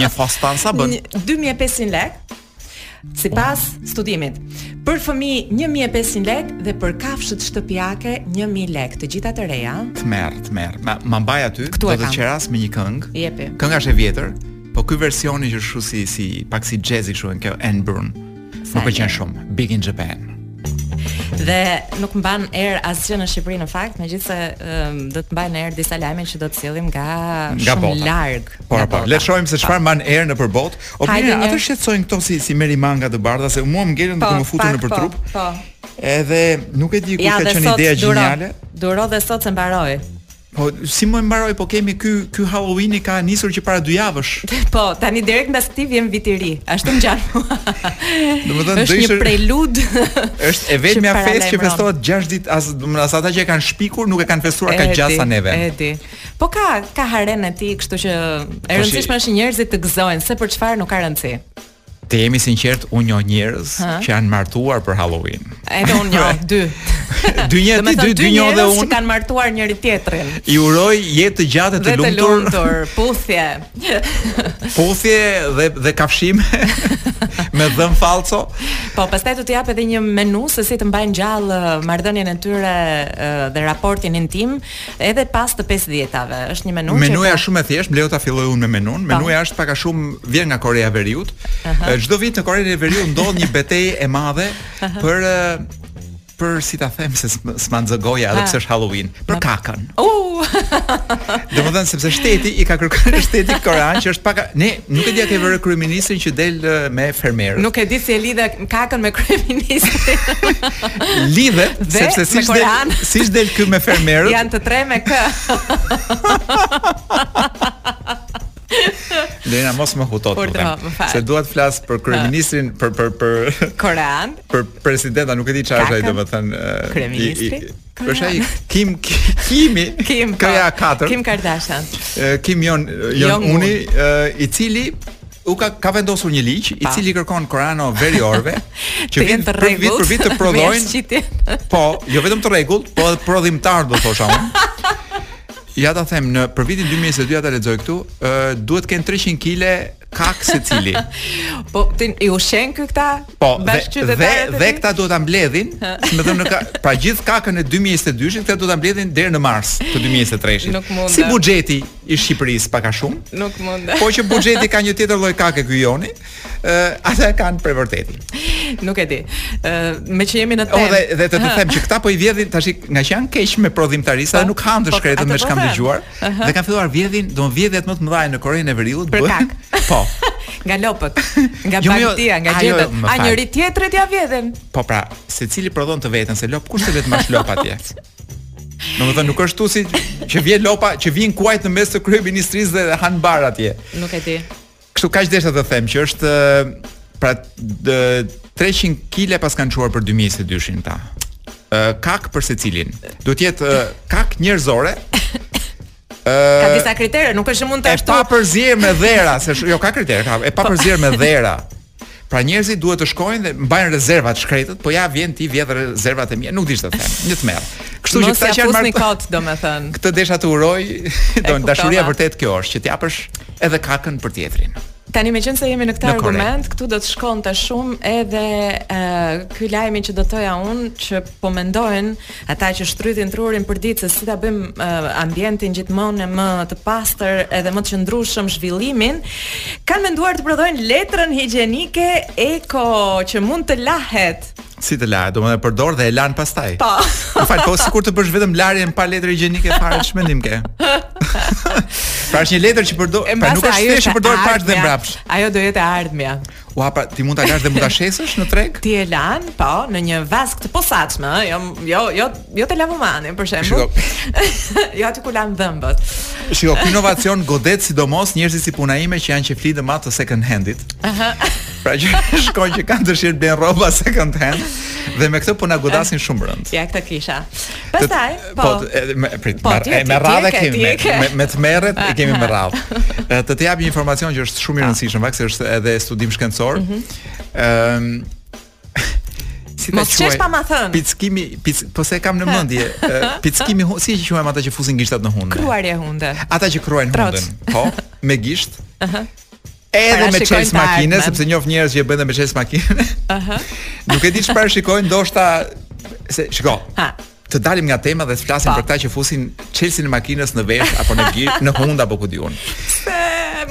[SPEAKER 2] një fostan sa bën?
[SPEAKER 3] 2500 lek. Sipas oh. studimit, për fëmijë 1500 lek dhe për kafshët shtëpiake 1000 lek, të gjitha të reja.
[SPEAKER 2] Tmerr, tmerr. Ma, ma mbaj aty, Këtu do të qeras me një këngë.
[SPEAKER 3] Jepi.
[SPEAKER 2] Kënga është e vjetër, Po ky versioni që është si si pak si jazzy kështu, kjo Ane Brun. Më pëlqen shumë Big in Japan.
[SPEAKER 3] Dhe nuk mban erë asgjë në Shqipëri në fakt, megjithëse um, do të mbajnë erë disa lajme që do të sjellim nga, nga shumë bota. larg.
[SPEAKER 2] Po, po, le të shohim se çfarë po. mban erë nëpër botë. O mirë, a të shqetësojnë këto si si merimanga të bardha se mua më ngelën duke po, më futur nëpër po, trup. Po. Edhe nuk e di kush ka qenë ideja gjeniale.
[SPEAKER 3] Duro dhe sot se mbaroi.
[SPEAKER 2] Po si mbaroi, po kemi ky ky Halloween ka nisur që para dy javësh.
[SPEAKER 3] Po, tani direkt mbas këtij vjen viti i ri. Ashtu ngjan.
[SPEAKER 2] Domethënë
[SPEAKER 3] është një prelud.
[SPEAKER 2] Është e vetmja festë që festohet 6 ditë, as domethënë as ata që e kanë shpikur nuk e kanë festuar kaq gjatë sa neve.
[SPEAKER 3] E di. Po ka ka harenë e tij, kështu që e po rëndësishme është njerëzit të gëzohen se për çfarë nuk ka rëndësi.
[SPEAKER 2] Të jemi sinqertë, unë njoh njerëz që janë martuar për Halloween.
[SPEAKER 3] Edhe unë njoh dy.
[SPEAKER 2] dy njerëz, dy, dy, dy njoh dhe unë.
[SPEAKER 3] Që kanë martuar njëri-tjetrin.
[SPEAKER 2] I uroj jetë të gjatë të lumtur.
[SPEAKER 3] Dhe të lumtur, puthje.
[SPEAKER 2] puthje dhe dhe kafshime. me dhëmbë falso.
[SPEAKER 3] Po, pastaj do të jap edhe një menu se si ta mbajnë gjallë uh, marrëdhënien e tyre uh, dhe raportin intim Edhe pas të pesëdhjetave, është një menu
[SPEAKER 2] që Menuja është shumë e thjeshtë, bleu ta filloj unë me menun. Menuja është pak a shumë vjen nga Koreja e Veriut. Çdo vit në Korenë e Veriut ndodh një betejë e madhe për për si ta them se s'ma nxe goja edhe pse është Halloween, për kakën.
[SPEAKER 3] Uh!
[SPEAKER 2] Domethënë sepse shteti i ka kërkuar shteti korean që është pak ne nuk e di a ke vënë re kryeministrin që del me fermerët.
[SPEAKER 3] Nuk e di si e lidha unë kakën me kryeministrin.
[SPEAKER 2] Lidhet dhe sepse siç del siç del ky me fermerët.
[SPEAKER 3] Janë të tre me kë.
[SPEAKER 2] Lena mos më huto
[SPEAKER 3] të them.
[SPEAKER 2] Se dua të flas për kryeministrin për për për
[SPEAKER 3] Korenë.
[SPEAKER 2] Për presidentin, nuk e di çfarë ai domethënë.
[SPEAKER 3] Kryeministri.
[SPEAKER 2] Për shaj Kim Kimi
[SPEAKER 3] Kim po.
[SPEAKER 2] Kaja 4
[SPEAKER 3] Kim Kardashian
[SPEAKER 2] Kim Jong Jong Uni i cili u ka ka vendosur një ligj i cili kërkon koreano-veriorëve që jenë të rregullt vit për vit të prodhojnë po jo vetëm të rregullt po edhe prodhimtar do thosha unë Ja ta them në për vitin 2022 ta lexoj këtu, ë duhet të kenë 300 kg kak secili.
[SPEAKER 3] po ti i ushqen këta?
[SPEAKER 2] Po, dhe, dhe, dhe këta duhet ta mbledhin, domethënë ka, pra gjithë kakën e 2022-shit këta duhet ta mbledhin deri në mars të 2023-shit. Nuk mund. Si buxheti i Shqipërisë pak a shumë?
[SPEAKER 3] Nuk mund.
[SPEAKER 2] Po që buxheti ka një tjetër lloj kake ky yni, ë uh, ata e kanë për vërtetë.
[SPEAKER 3] Nuk e di. Ë uh, me që jemi në
[SPEAKER 2] temë. Oh, dhe dhe të, të them që këta po i vjedhin tashi nga që janë keq me prodhimtarista, po, nuk kanë të po, shkretë me ç'kam po dëgjuar. Aha. Dhe kanë filluar vjedhin, pra vjedhjet më të mëdha në Korenë e Veriut.
[SPEAKER 3] Po bëhen për kak.
[SPEAKER 2] Po.
[SPEAKER 3] Nga lopët, nga Jo, jo, bagëtia, nga ajo, gjetët. më A fal. njëri tjetrit ia vjedhin.
[SPEAKER 2] Po pra, secili prodhon të veten se lopë, kush të ketë më lopë atje. Domethënë nuk është si këtu që vjen lopa, që vijnë kuajt në mes të kryeministrisë dhe han bar atje.
[SPEAKER 3] Nuk e di.
[SPEAKER 2] Kështu kaq desha të them që është pra 300 kg pas kanë çuar për 2022-shin këta. Kak për secilin. Duhet të jetë kak njerëzore.
[SPEAKER 3] ka disa kritere, nuk është mund të ashtu.
[SPEAKER 2] E pa përzier me dhera, se jo ka kritere, ka e pa përzier me dhera. Pra njerëzit duhet të shkojnë dhe mbajnë rezervat të shkretët, po ja vjen t'i vjedh rezervat e mia, nuk di ç'të them, një tmerr. Kështu që këta që janë marrë
[SPEAKER 3] kot, domethënë.
[SPEAKER 2] Këtë desha të uroj, do dashuria vërtet kjo është, që të japësh edhe kakën për tjetrin.
[SPEAKER 3] Tani meqënëse jemi në këtë argument, këtu do të shkonte shumë edhe uh, ky lajmi që do të thoja unë që po mendojnë Ata që shtrydhin trurin përditë se si ta bëjmë uh, ambientin gjithmonë më të pastër edhe më të qëndrueshëm zhvillimin, kanë menduar të prodhojnë letrën higjienike eko që mund të lahet.
[SPEAKER 2] Si të lahet, domethënë e përdor dhe e lanë pastaj.
[SPEAKER 3] Po.
[SPEAKER 2] Më fal, po, sikur të bësh vetëm larjen pa letrë higjienike fare, çfarë mendimi ke? pra është një letër që përdor, pra nuk është thjesht që përdor mbarë dhe mbrapsht.
[SPEAKER 3] Ajo do jetë e ardhmja.
[SPEAKER 2] Ua, pra ti mund ta lash dhe mund ta shesësh në treg?
[SPEAKER 3] Ti e lan, po, në një vaskë të posaçme, jo jo jo jo te lavomani për shembull. Shiko. jo aty ku lan dhëmbët.
[SPEAKER 2] Shiko, ky inovacion godet sidomos njerëzit si puna ime që janë që blejnë të second handit. Aha. Pra që shkojnë që kanë dëshirë të blejnë rroba second hand dhe me këtë po na godasin shumë rëndë.
[SPEAKER 3] Ja këtë kisha. Pastaj Po,
[SPEAKER 2] po edhe me prit,
[SPEAKER 3] po,
[SPEAKER 2] me, me radhë kemi me, me, me të merret e kemi me radhë. Të të jap një informacion që është shumë i rëndësishëm, madje është edhe studim shkencor. Mhm. Ëm mm -hmm. si ta
[SPEAKER 3] quaj? Mos pa ma thënë.
[SPEAKER 2] Pickimi, pic, po s'e kam në mendje. Pickimi, si e quajmë ata që fusin gishtat në hundë?
[SPEAKER 3] Kruarje hunde.
[SPEAKER 2] Ata që kruajnë hundën. Po, me gisht. Ëh. Edhe me çelës makine, sepse njoh njerëz që e bëjnë me çelës makine.
[SPEAKER 3] Aha.
[SPEAKER 2] Nuk e di çfarë shikojnë, ndoshta se shiko.
[SPEAKER 3] Hajt
[SPEAKER 2] të dalim nga tema dhe të flasim
[SPEAKER 3] pak. Po.
[SPEAKER 2] për këta që fusin çelësin e makinës në vesh apo në grykë, në hund apo ku di
[SPEAKER 3] un.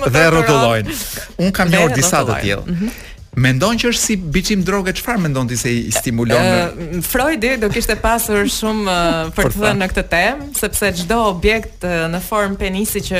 [SPEAKER 2] Dhe rrotullojnë. Un kam njohur disa të tillë. Mm -hmm. Mendon që është si biçim droge, çfarë mendon ti se i stimulon?
[SPEAKER 3] Uh, Freudi do kishte pasur shumë uh, për të thënë në këtë temë, sepse çdo objekt uh, në formë penisi që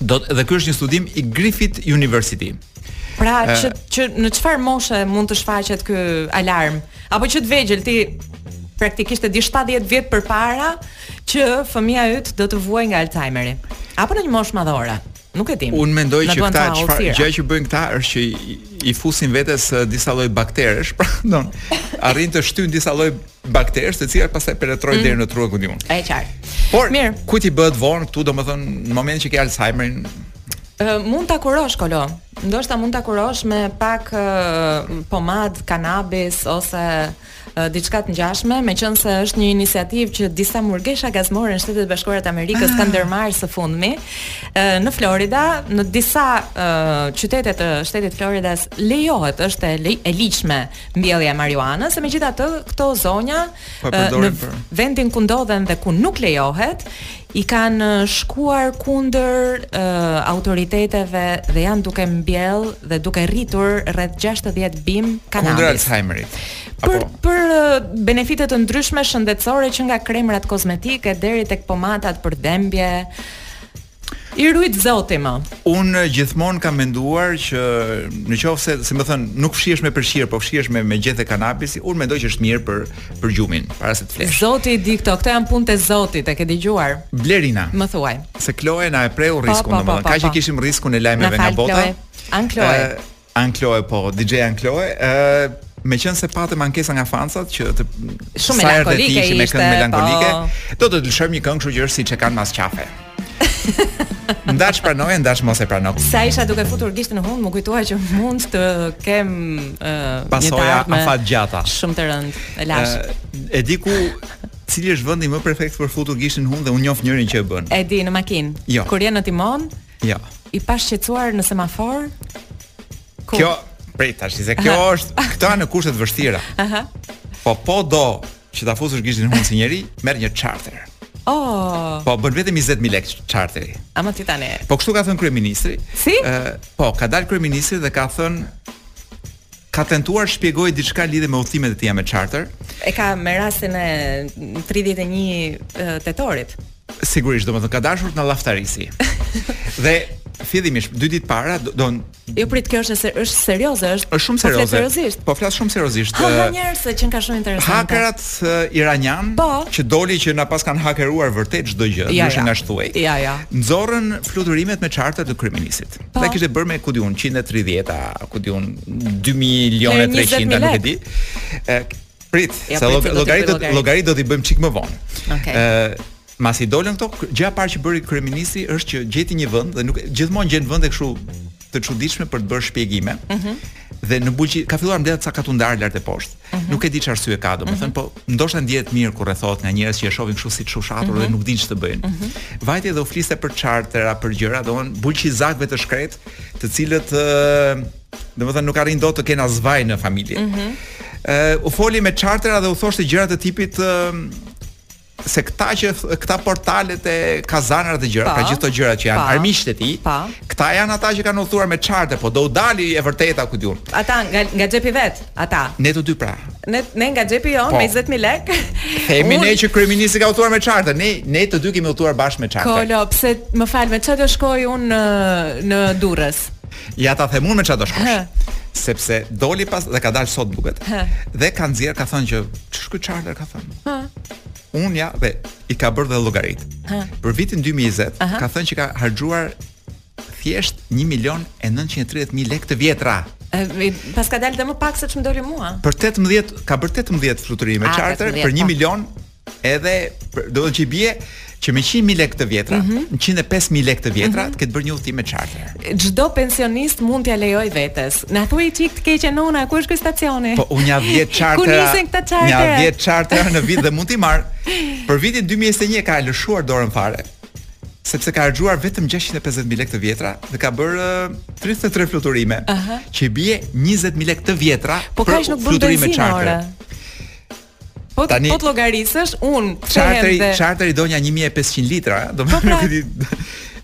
[SPEAKER 2] Do të dhe ky është një studim i Griffith University.
[SPEAKER 3] Pra që që në çfarë moshe mund të shfaqet ky alarm? Apo që të vegjël ti praktikisht e di 70 vjet përpara që fëmija jot do të vuajë nga Alzheimeri. Apo në një moshë madhore. Nuk e di.
[SPEAKER 2] Unë mendoj që këta çfarë gjë që bëjnë këta është që i, i fusin vetes disa lloj bakteresh, pra, domethënë, arrijnë të shtyjnë disa lloj bakteresh, të cilat pastaj penetrojnë mm. deri në trurin e tyre.
[SPEAKER 3] Është qartë.
[SPEAKER 2] Por
[SPEAKER 3] mirë,
[SPEAKER 2] kur të bëhet vonë këtu, domethënë në momentin që ke Alzheimerin,
[SPEAKER 3] Uh, mund ta kurosh, Kloe. Ndoshta mund ta kurosh me pak uh, pomad, kanabisi ose diçka të ngjashme, meqense është një iniciativë që disa murgesha gazmore në Shtetet e Bashkuara të Amerikës kanë ah. ndërmarrë së fundmi. Në Florida, në disa qytete të shtetit të Floridës lejohet, është e, e ligjshme mbjellja e marijuanës, e megjithatë këto zonja
[SPEAKER 2] po
[SPEAKER 3] në vendin ku ndodhen dhe ku nuk lejohet, i kanë shkuar kundër uh, autoriteteve dhe janë duke mbjell dhe duke rritur rreth 60
[SPEAKER 2] bimë
[SPEAKER 3] kanabis.
[SPEAKER 2] Kundër Alzheimerit.
[SPEAKER 3] Për
[SPEAKER 2] Apo?
[SPEAKER 3] për benefite të ndryshme shëndetësore që nga kremrat kozmetike deri tek pomatat për dhembje, I rujt Zoti, mo.
[SPEAKER 2] Un gjithmonë kam menduar që në qoftë se, si me thën, nuk fshihesh me peshqir, po fshihesh me me gjethe kanabisi, un mendoj që është mirë për për gjumin, para se të flesh.
[SPEAKER 3] Zoti i di këto, këto janë punët e Zotit, e ke dëgjuar?
[SPEAKER 2] Blerina.
[SPEAKER 3] Më thuaj.
[SPEAKER 2] Se Kloe na e preu
[SPEAKER 3] po,
[SPEAKER 2] riskun,
[SPEAKER 3] po, po, domethënë,
[SPEAKER 2] ka që kishim rriskën e lajmeve nga bota.
[SPEAKER 3] An Kloe.
[SPEAKER 2] An Kloe po, DJ An Kloe, ë uh, meqenëse patëm ankesa nga fansat që të
[SPEAKER 3] shumë melankolike
[SPEAKER 2] ishte, me këngë melankolike,
[SPEAKER 3] po.
[SPEAKER 2] do të të lëshojmë një këngë kështu që është si shqelm mas qafe. Ndash pranoje, ndash mos e pranoj.
[SPEAKER 3] Sa isha duke futur gishtin në hund, më kujtua që mund të kem uh,
[SPEAKER 2] pasoja afatgjata.
[SPEAKER 3] Shumë të rënd, e lash.
[SPEAKER 2] Uh, e di ti cili është vendi më perfekt për të futur gishtin në hund dhe unë njoh njërin që e bën.
[SPEAKER 3] E di në makinë.
[SPEAKER 2] Jo.
[SPEAKER 3] Kur je në timon,
[SPEAKER 2] Jo.
[SPEAKER 3] I pashqetësuar në semafor? Ku?
[SPEAKER 2] Kjo, prit tash, se kjo Aha. është, këto janë në kushte të vështira.
[SPEAKER 3] Aha.
[SPEAKER 2] Po po do që ta fusësh gishtin në hundë si njeri, merr një charter.
[SPEAKER 3] Oh.
[SPEAKER 2] Po bën vetëm 20000 lekë charteri.
[SPEAKER 3] Ama ti tani.
[SPEAKER 2] Po kështu ka thënë kryeministri.
[SPEAKER 3] Si?
[SPEAKER 2] Ë, po ka dalë kryeministri dhe ka thënë ka tentuar të shpjegojë diçka lidhje me udhëtimet e tija me charter.
[SPEAKER 3] E ka me rastin e 31 tetorit.
[SPEAKER 2] Sigurisht, domethënë ka dashur të na llaftarisi. dhe fillimisht dy ditë para do don
[SPEAKER 3] Jo prit, kjo është është serioze, është
[SPEAKER 2] është shumë
[SPEAKER 3] po
[SPEAKER 2] serioze.
[SPEAKER 3] Po seriozisht.
[SPEAKER 2] Po flas shumë seriozisht.
[SPEAKER 3] Ha,
[SPEAKER 2] ha
[SPEAKER 3] njerëz se që ka shumë interesante.
[SPEAKER 2] Hakerat uh, iranian
[SPEAKER 3] po.
[SPEAKER 2] që doli që na paskan hakeruar vërtet çdo gjë,
[SPEAKER 3] ja, ja.
[SPEAKER 2] nga ç'thuaj.
[SPEAKER 3] Ja, ja.
[SPEAKER 2] Nxorrën fluturimet me charter të kryeministrit.
[SPEAKER 3] Po.
[SPEAKER 2] Dhe kishte bërë me ku di unë 130 a ku di unë 2 milionë 300
[SPEAKER 3] a
[SPEAKER 2] nuk e di. Ë prit,
[SPEAKER 3] ja,
[SPEAKER 2] se
[SPEAKER 3] llogaritë do llogaritë
[SPEAKER 2] do t'i bëjmë çik më vonë.
[SPEAKER 3] Okej. Okay.
[SPEAKER 2] Ë Masi dolën këto, gjëja e parë që bëri kryeministri është që gjeti një vend dhe gjithmonë gjen vende kështu të çuditshme për të bërë shpjegime.
[SPEAKER 3] Ëh. Mm -hmm.
[SPEAKER 2] dhe në Bulqizë ka filluar mbledh ca katundar lart e poshtë.
[SPEAKER 3] Mm -hmm.
[SPEAKER 2] Nuk e di ç'arsye ka, domethënë, mm -hmm. po ndoshta ndjehet mirë kur rrethohet nga njerëz që e shohin kështu si të shushatur
[SPEAKER 3] mm -hmm.
[SPEAKER 2] dhe mhm. nuk dinë ç'të bëjnë. Mm -hmm. Vajte dhe u fliste për chartera, për gjëra, domethënë bulqizakëve të shkretë, të cilët domethënë nuk arrijnë dot të kenë as vaj në familje.
[SPEAKER 3] Mm
[SPEAKER 2] -hmm. uh, u foli me chartera dhe u thoshte gjëra të tipit uh, se këta që këta portalet e kazanët e gjëra, pra gjithë këto gjëra që janë armiqtë e tij, këta janë ata që kanë udhëtuar me çarter, po do u dali e vërteta ku di unë.
[SPEAKER 3] Ata nga nga xhepi i vet, ata.
[SPEAKER 2] Ne të dy pra.
[SPEAKER 3] Ne ne nga xhepi jonë
[SPEAKER 2] po.
[SPEAKER 3] me 20000 lekë.
[SPEAKER 2] Themi ne që kryeministri ka udhëtuar me çarter, ne ne të dy kemi udhëtuar bashkë me çarter.
[SPEAKER 3] Kolo, pse më fal me çfarë do shkoj unë në në Durrës?
[SPEAKER 2] Ja ta them unë me çfarë do shkosh. Sepse doli pas dhe ka dalë sot duket. Dhe ka nxjerrë ka thënë që ç'është ky çarter ka thënë.
[SPEAKER 3] Ha.
[SPEAKER 2] Unë ja dhe i ka bërë dhe llogaritë.
[SPEAKER 3] Ha.
[SPEAKER 2] Për vitin 2020
[SPEAKER 3] Aha.
[SPEAKER 2] ka thënë që ka harxhuar thjesht 1 milion e 930 mijë lekë të vjetra.
[SPEAKER 3] Ë, Paska dalë dhe më pak se ç'më doli mua.
[SPEAKER 2] Për 18 ka bërë 18 fluturime
[SPEAKER 3] Ah,
[SPEAKER 2] charter
[SPEAKER 3] 18,
[SPEAKER 2] për 1
[SPEAKER 3] po.
[SPEAKER 2] milion edhe për- do të thotë që i bie që me 100.000 lekë të vjetra,
[SPEAKER 3] mm
[SPEAKER 2] -hmm. 105.000 lekë të vjetra, mm -hmm. të ketë bërë një udhëtim me charter.
[SPEAKER 3] Çdo pensionist mund t'ia lejojë vetes. Na thuaj çik të keqen nona, ku është ky stacioni?
[SPEAKER 2] Po unë ja 10
[SPEAKER 3] charter.
[SPEAKER 2] Ku
[SPEAKER 3] nisen këta charter?
[SPEAKER 2] Ja 10 charter në vit dhe mund t'i marr. Për vitin 2021 ka lëshuar dorën fare sepse ka harxhuar vetëm 650.000 lekë të vjetra dhe ka bërë 33 fluturime,
[SPEAKER 3] uh
[SPEAKER 2] -huh. që bie 20.000 lekë të vjetra
[SPEAKER 3] po për
[SPEAKER 2] fluturime charter.
[SPEAKER 3] Ore. Po
[SPEAKER 2] të
[SPEAKER 3] po të llogarisësh, unë
[SPEAKER 2] charteri
[SPEAKER 3] dhe...
[SPEAKER 2] charteri do nja 1500 litra, do
[SPEAKER 3] më
[SPEAKER 2] nuk e di.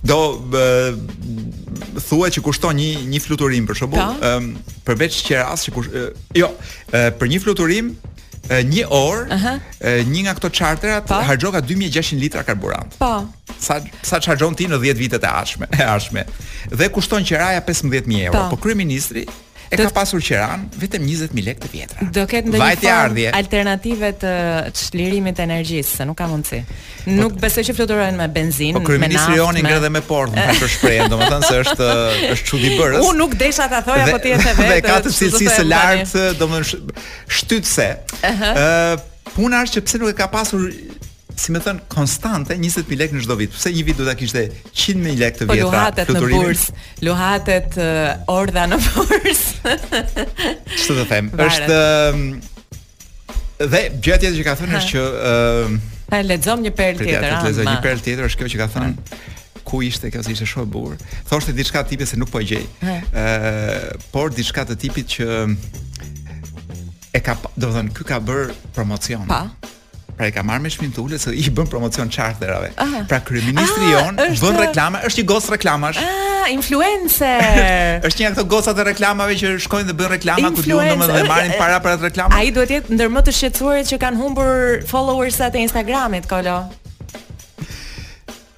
[SPEAKER 2] Do bë, thua që kushton një një fluturim për shembull, ëm
[SPEAKER 3] po.
[SPEAKER 2] um, përveç qeras që kush, jo, për një fluturim një orë,
[SPEAKER 3] uh
[SPEAKER 2] -huh. një nga këto charterat
[SPEAKER 3] po.
[SPEAKER 2] harxhoka 2600 litra karburant.
[SPEAKER 3] Po.
[SPEAKER 2] Sa sa ç'harxhon ti në 10 vitet e ardhshme, e ardhshme. Dhe kushton qeraja 15000 euro.
[SPEAKER 3] Po,
[SPEAKER 2] po kryeministri E ka pasur qiranë vetëm 20000 lekë të vjetra.
[SPEAKER 3] Do ketë ndonjë vajtje-ardhje. Alternative të çlirimit të energjisë, se nuk ka mundësi. Po- nuk po, besoj që fluturojnë me benzinë,
[SPEAKER 2] po,
[SPEAKER 3] me naftë.
[SPEAKER 2] Po kryeministri jonë ngre dhe me pordhë, më fal për shprehjen, domethënë se është është çudibërës.
[SPEAKER 3] Unë nuk desha ta thoja po ti e the vetë.
[SPEAKER 2] Dhe ka të cilësisë së lartë, domethënë shtytse. Ëh, puna është që pse nuk e ka pasur si me thënë konstante 20 mijë lekë në çdo vit. Pse një vit duhet ta kishte 100 mijë lekë të
[SPEAKER 3] po
[SPEAKER 2] vjetra po, fluturimin?
[SPEAKER 3] Luhatet në bursë, luhatet uh, pordha në bursë.
[SPEAKER 2] Ç'të të them? Është um, dhe gjëja tjetër që ka thënë është që ë
[SPEAKER 3] um, uh, lexoj një
[SPEAKER 2] perlë
[SPEAKER 3] tjetër. Ja,
[SPEAKER 2] lexoj një perlë tjetër është kjo që ka thënë ku ishte kjo se ishte shumë e bukur. Thoshte diçka tipi se nuk po e gjej. Ë, uh, por diçka të tipit që e ka, domethënë, ky ka bërë promocion.
[SPEAKER 3] Pa.
[SPEAKER 2] Pra e ka marrë me ulje se i bën promocion charterave.
[SPEAKER 3] Ah.
[SPEAKER 2] Pra kryeministri
[SPEAKER 3] ah,
[SPEAKER 2] jonë
[SPEAKER 3] është...
[SPEAKER 2] bën reklama, është një gocë reklamash.
[SPEAKER 3] Ah, influencer.
[SPEAKER 2] është një nga këto gocat e reklamave që shkojnë dhe bëjnë reklama ku di
[SPEAKER 3] unë
[SPEAKER 2] domethënë marrin para për atë reklamë.
[SPEAKER 3] Ai duhet të jetë ndër më të shqetësuarit që kanë humbur followersat e Instagramit, Kolo.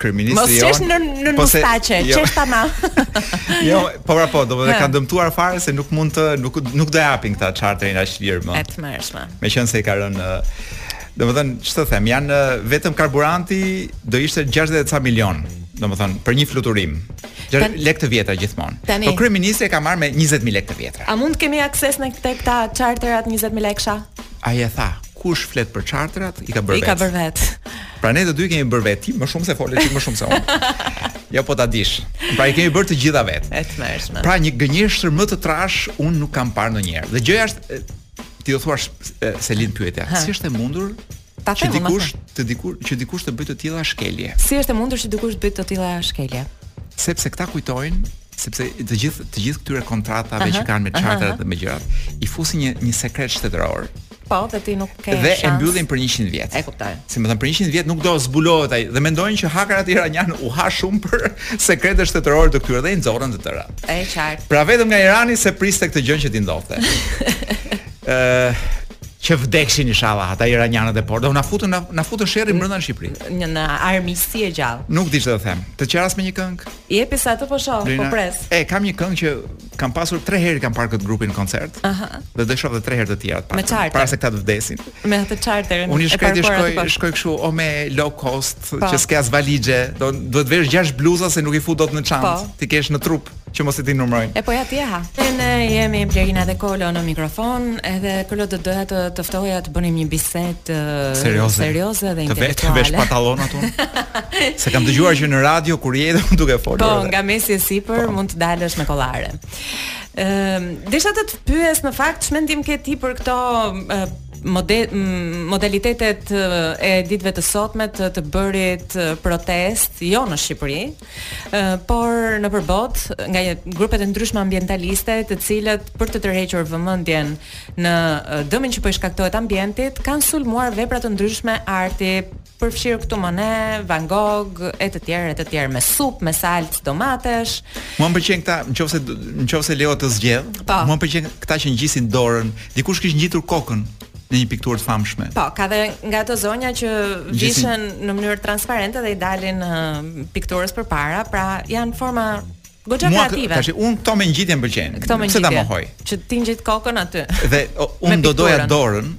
[SPEAKER 2] Kryeministri
[SPEAKER 3] Mos qesh nën nën
[SPEAKER 2] po
[SPEAKER 3] mustaqe,
[SPEAKER 2] jo.
[SPEAKER 3] qesh tamam.
[SPEAKER 2] jo, po pra po,
[SPEAKER 3] domethënë
[SPEAKER 2] kanë dëmtuar fare se nuk mund të nuk nuk do japin këta charterin aq lirë më.
[SPEAKER 3] E tmerrshme.
[SPEAKER 2] Meqense i ka rënë domethënë ç'të them, janë vetëm karburanti do ishte 60 ca milion, domethënë për një fluturim.
[SPEAKER 3] Tan...
[SPEAKER 2] lekë të vjetra gjithmonë.
[SPEAKER 3] Tani...
[SPEAKER 2] Po kryeministri e ka marrë me 20000 lekë të vjetra.
[SPEAKER 3] A mund të kemi akses në këta charterat 20000 lekësha?
[SPEAKER 2] Ai e tha. Kush flet për charterat, i ka bërë vetë.
[SPEAKER 3] I ka bërë vetë.
[SPEAKER 2] Pra ne të dy kemi bërë vetë, ti më shumë se fole ti më shumë se unë. Jo po ta dish. Pra i kemi bërë të gjitha vetë.
[SPEAKER 3] E tmerrshme.
[SPEAKER 2] Pra një gënjeshtër më të trashë unë nuk kam parë ndonjëherë. Dhe gjëja është ti do thuash se lind pyetja. Si është e mundur
[SPEAKER 3] Ta
[SPEAKER 2] që dikush të dikur që dikush të bëjë të tilla shkelje.
[SPEAKER 3] Si është e mundur që dikush të bëjë të tilla shkelje?
[SPEAKER 2] Sepse këta kujtojnë sepse të gjithë të gjithë këtyre kontratave
[SPEAKER 3] uh -huh,
[SPEAKER 2] që kanë me charterat
[SPEAKER 3] uh -huh.
[SPEAKER 2] dhe me gjërat i fusin një një sekret shtetëror
[SPEAKER 3] Po, dhe ti nuk ke
[SPEAKER 2] dhe
[SPEAKER 3] shans.
[SPEAKER 2] Dhe e mbyllin për 100 vjet.
[SPEAKER 3] E kuptoj.
[SPEAKER 2] Si me thënë për 100 vjet nuk do zbulohet ai dhe mendojnë që hakerat iranianë u ha shumë për sekretet shtetërore të këtyre dhe i nxorrën të tëra.
[SPEAKER 3] E qartë.
[SPEAKER 2] Pra vetëm nga Irani s'e priste këtë gjë që t'i ndodhte. Ë që vdekshin inshallah ata iranianët e poshtër. Na futën na, na futën sherrin brenda në Shqipëri.
[SPEAKER 3] Një në armiqësi e gjallë.
[SPEAKER 2] Nuk di çfarë të them. Të qeras me një këngë?
[SPEAKER 3] Jepi sa të po shoh, po pres.
[SPEAKER 2] E kam një këngë që kam pasur tre herë e kam parë këtë grupin në koncert.
[SPEAKER 3] Aha.
[SPEAKER 2] Dhe do shoh edhe tre herë të tjera
[SPEAKER 3] para.
[SPEAKER 2] Para se këta të vdesin.
[SPEAKER 3] Me atë charter.
[SPEAKER 2] Unë shkoj shkoj shkoj kështu o me low cost pa. Po. që s'ke as valixhe, do duhet të veshësh gjashtë bluza se nuk i fut dot në çantë. Po. T'i kesh në trup që mos t'i numërojnë.
[SPEAKER 3] E po ja ti ha. Ne jemi Blerina dhe Kolo në mikrofon, edhe Kolo do doja të të ftoja të bënim një bisedë
[SPEAKER 2] serioze,
[SPEAKER 3] serioze dhe intelektuale.
[SPEAKER 2] Të vete të vesh pantallonat unë. Se kam dëgjuar që në radio kur je duke folur.
[SPEAKER 3] Po, nga mesi e sipër po. mund dalësh me kollare. Ëm, ehm, desha të të pyes në fakt ç'mendim ke ti për këto model, modalitetet e ditëve të sotme të, të bërit protestë jo në Shqipëri, por nëpër botë nga grupet e ndryshme ambientaliste, të cilat për të tërhequr vëmendjen në dëmin që po i shkaktohet ambientit, kanë sulmuar vepra të ndryshme arti përfshirë këtu Monet, Van Gogh e të tjerë e të tjerë me supë, me salcë domatesh.
[SPEAKER 2] Mua më pëlqen këta, nëse nëse më lejon të zgjedh, po. mua më pëlqen këta që ngjisin dorën. Dikush kish ngjitur kokën në një pikturë të famshme.
[SPEAKER 3] Po, ka dhe nga ato zonja që vishen në mënyrë transparente dhe i dalin uh, pikturës përpara, pra janë forma Goxha kreative.
[SPEAKER 2] Tash unë këto me ngjitje më pëlqejnë. Këto me ngjitje. Pse ta mohoj?
[SPEAKER 3] Që ti ngjit kokën aty.
[SPEAKER 2] Dhe unë do doja dorën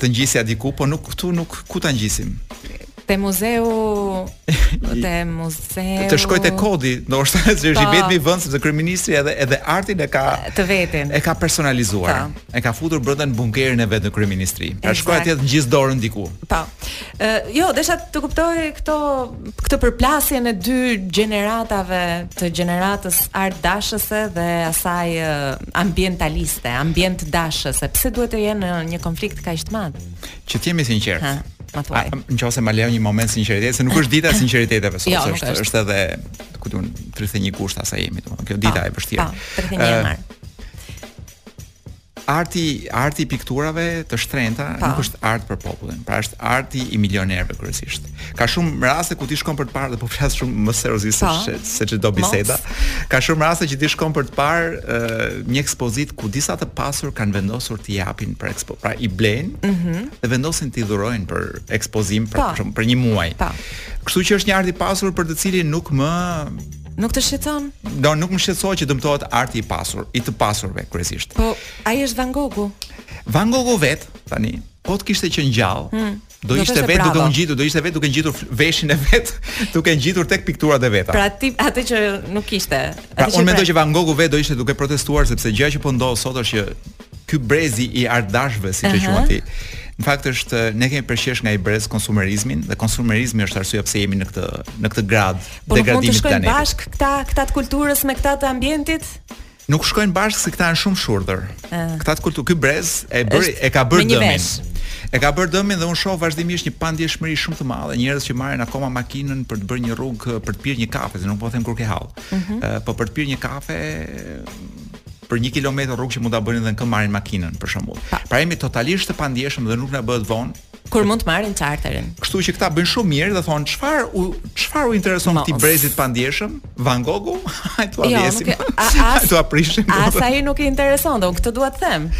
[SPEAKER 2] të ngjisja diku, po nuk këtu nuk ku ta ngjisim.
[SPEAKER 3] Te muzeu te muzeu.
[SPEAKER 2] Të shkoj te kodi, ndoshta se është i po. vetmi vend sepse kryeministri edhe edhe artin e ka
[SPEAKER 3] të vetin.
[SPEAKER 2] E ka personalizuar. Po. Po. E ka futur brenda në bunkerin e vet në kryeministri. Të shkoj atje të ngjis dorën diku.
[SPEAKER 3] Po. Ë, jo, desha të kuptoj këto këtë përplasjen e dy gjeneratave të gjeneratës art dashëse dhe asaj ambientaliste, ambient dashëse, pse duhet të jenë në një konflikt kaq të madh?
[SPEAKER 2] Që të jemi të sinqertë. Ma thuaj. Në qofë se ma lejon një moment sinqeriteti, se nuk është dita e sinqeriteteve sot, jo, është, është. është edhe, ku ta di unë, 31 gusht a sa jemi, të kjo dita po, e vështirë.
[SPEAKER 3] Po, 31 uh,
[SPEAKER 2] Arti, arti i pikturave të shtrenjta po. nuk është art për popullin, pra është arti i milionerëve kryesisht. Ka shumë raste ku ti shkon për të parë dhe po flas shumë më seriozisht se se çdo biseda. Ka shumë raste që ti shkon për të parë uh, një ekspozitë ku disa të pasur kanë vendosur të japin për ekspo, pra i blen, mm -hmm. dhe vendosin të dhurojnë për ekspozim për, për, për një muaj. Po. Kështu që është një art i pasur për të cilin nuk më
[SPEAKER 3] Nuk të shqetëson?
[SPEAKER 2] Do nuk më shqetësohet që dëmtohet arti i pasur, i të pasurve kryesisht.
[SPEAKER 3] Po, ai është Van Gogh-u.
[SPEAKER 2] Van Gogh-u vetë tani, po të kishte qenë gjallë, hmm. do, do ishte vetë duke u ngjitur, do ishte vetë duke ngjitur veshin e vet, duke ngjitur tek pikturat e veta.
[SPEAKER 3] Pra ti atë që nuk kishte.
[SPEAKER 2] Pra unë mendoj pra- që Van Gogh-u vetë do ishte duke protestuar sepse gjëja që po ndodh sot është që Ky brezi i artdashëve, siç e quan ti, në fakt është ne kemi peshqesh nga ai brez konsumerizmin dhe konsumerizmi është arsyeja pse jemi në këtë në këtë gradë
[SPEAKER 3] po degradimi të planetit. Po mund të shkojnë bashkë këta këta të kulturës me këta të ambientit?
[SPEAKER 2] Nuk shkojnë bashkë se këta janë shumë shurdhër. Ah. Këta të kulturë, ky brez e bëri e ka bërë dëmin. E ka bërë dëmin dhe unë shoh vazhdimisht një pandjeshmëri shumë të madhe, njerëz që marrin akoma makinën për të bërë një rrugë për të pirë një kafe, se nuk po them kur ke hall. Mm -hmm. uh, po për të pirë një kafe për një kilometër rrugë që mund ta bënin dhe në këmbë marrin makinën për shembull. Pa. Pra jemi totalisht të pandjeshëm dhe nuk na bëhet vonë
[SPEAKER 3] kur mund të marrin charterin.
[SPEAKER 2] Kështu që këta bëjnë shumë mirë dhe thonë çfarë u çfarë u intereson atij brezit të ndjeshëm, Van Gogh, ai thua jo, ngjisim. Ai thua prishim.
[SPEAKER 3] As atij nuk i intereson, do këtë dua të them.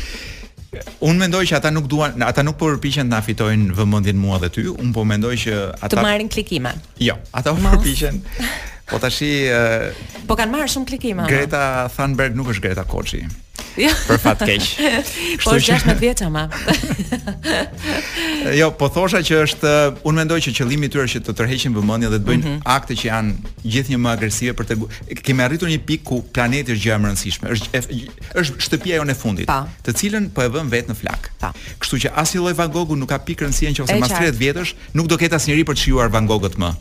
[SPEAKER 2] Unë mendoj që ata nuk duan, ata nuk po përpiqen të na fitojnë vëmendjen mua dhe ty. Unë po mendoj që ata
[SPEAKER 3] të marrin klikime.
[SPEAKER 2] Jo, ata po përpiqen. Po tash i
[SPEAKER 3] Po kanë marrë shumë klikime.
[SPEAKER 2] Greta Thunberg nuk është Greta Koçi. Jo. Për fat keq.
[SPEAKER 3] Po është 16 vjeç ama.
[SPEAKER 2] Jo, po thosha që është unë mendoj që qëllimi i tyre është që të tërheqin vëmendjen dhe të bëjnë mm -hmm. akte që janë gjithnjë më agresive për të kemi arritur një pikë ku planeti është gjë e rëndësishme. Është është shtëpia jonë e fundit, pa. të cilën po e vëmë vetë në flakë. Kështu që asnjë lloj Van Gogh-u nuk ka pikë rëndësie nëse mas 30 vjetësh Nuk do ketë asnjeri për të shijuar Van Gogh-ët më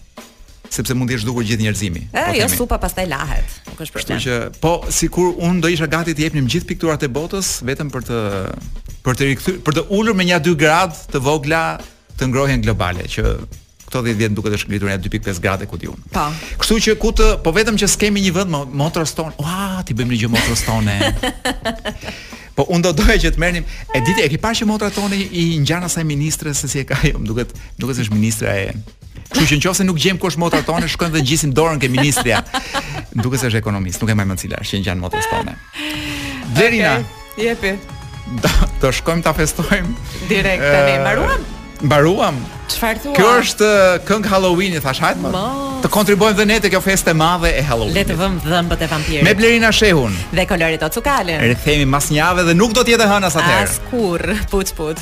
[SPEAKER 2] sepse mund të jetë zhdukur gjithë njerëzimi.
[SPEAKER 3] E, po jo supa pastaj lahet. Nuk është problem.
[SPEAKER 2] Kështu që po sikur unë do isha gati të jepnim gjithë pikturat e botës vetëm për të për të rikthyer, për të ulur me nja 2 gradë të vogla të ngrohjen globale që këto 10 vjet duket se është ngritur nja 2.5 gradë ku di unë.
[SPEAKER 3] Po.
[SPEAKER 2] Kështu që ku të, po vetëm që s'kemi një vend Motra Tone. Ua, t'i bëjmë një gjë Motrës Tone. Po unë do doja që të merrnim, e di ti e ke parë që Motra Tone i ngjan asaj ministres se si e ka ajo, më duket, më duket se është ministra e. Kështu që nëqoftëse nuk gjejmë ku është Motra Tone, shkojmë dhe ngjisim dorën ke ministrja. Më duket se është e ekonomisë, nuk e mbaj mend cila është që ngjan me Motra Tone. Blerina.
[SPEAKER 3] Okay, jepi.
[SPEAKER 2] Do, do shkojmë ta festojmë
[SPEAKER 3] direkt tani. Mbaruam?
[SPEAKER 2] Mbaruam.
[SPEAKER 3] Çfarë thua?
[SPEAKER 2] Kjo është uh, këngë Halloween, i thashë, hajt më. Të kontribuojmë dhe ne te kjo festë e madhe e Halloween.
[SPEAKER 3] Le të vëmë dhëmbët e vampirit.
[SPEAKER 2] Me Blerina Shehun.
[SPEAKER 3] Dhe Koloreto Cukalin.
[SPEAKER 2] Rikthehemi mas një jave dhe nuk do të jetë e hënë as atëherë.
[SPEAKER 3] As kurrë, puç puç.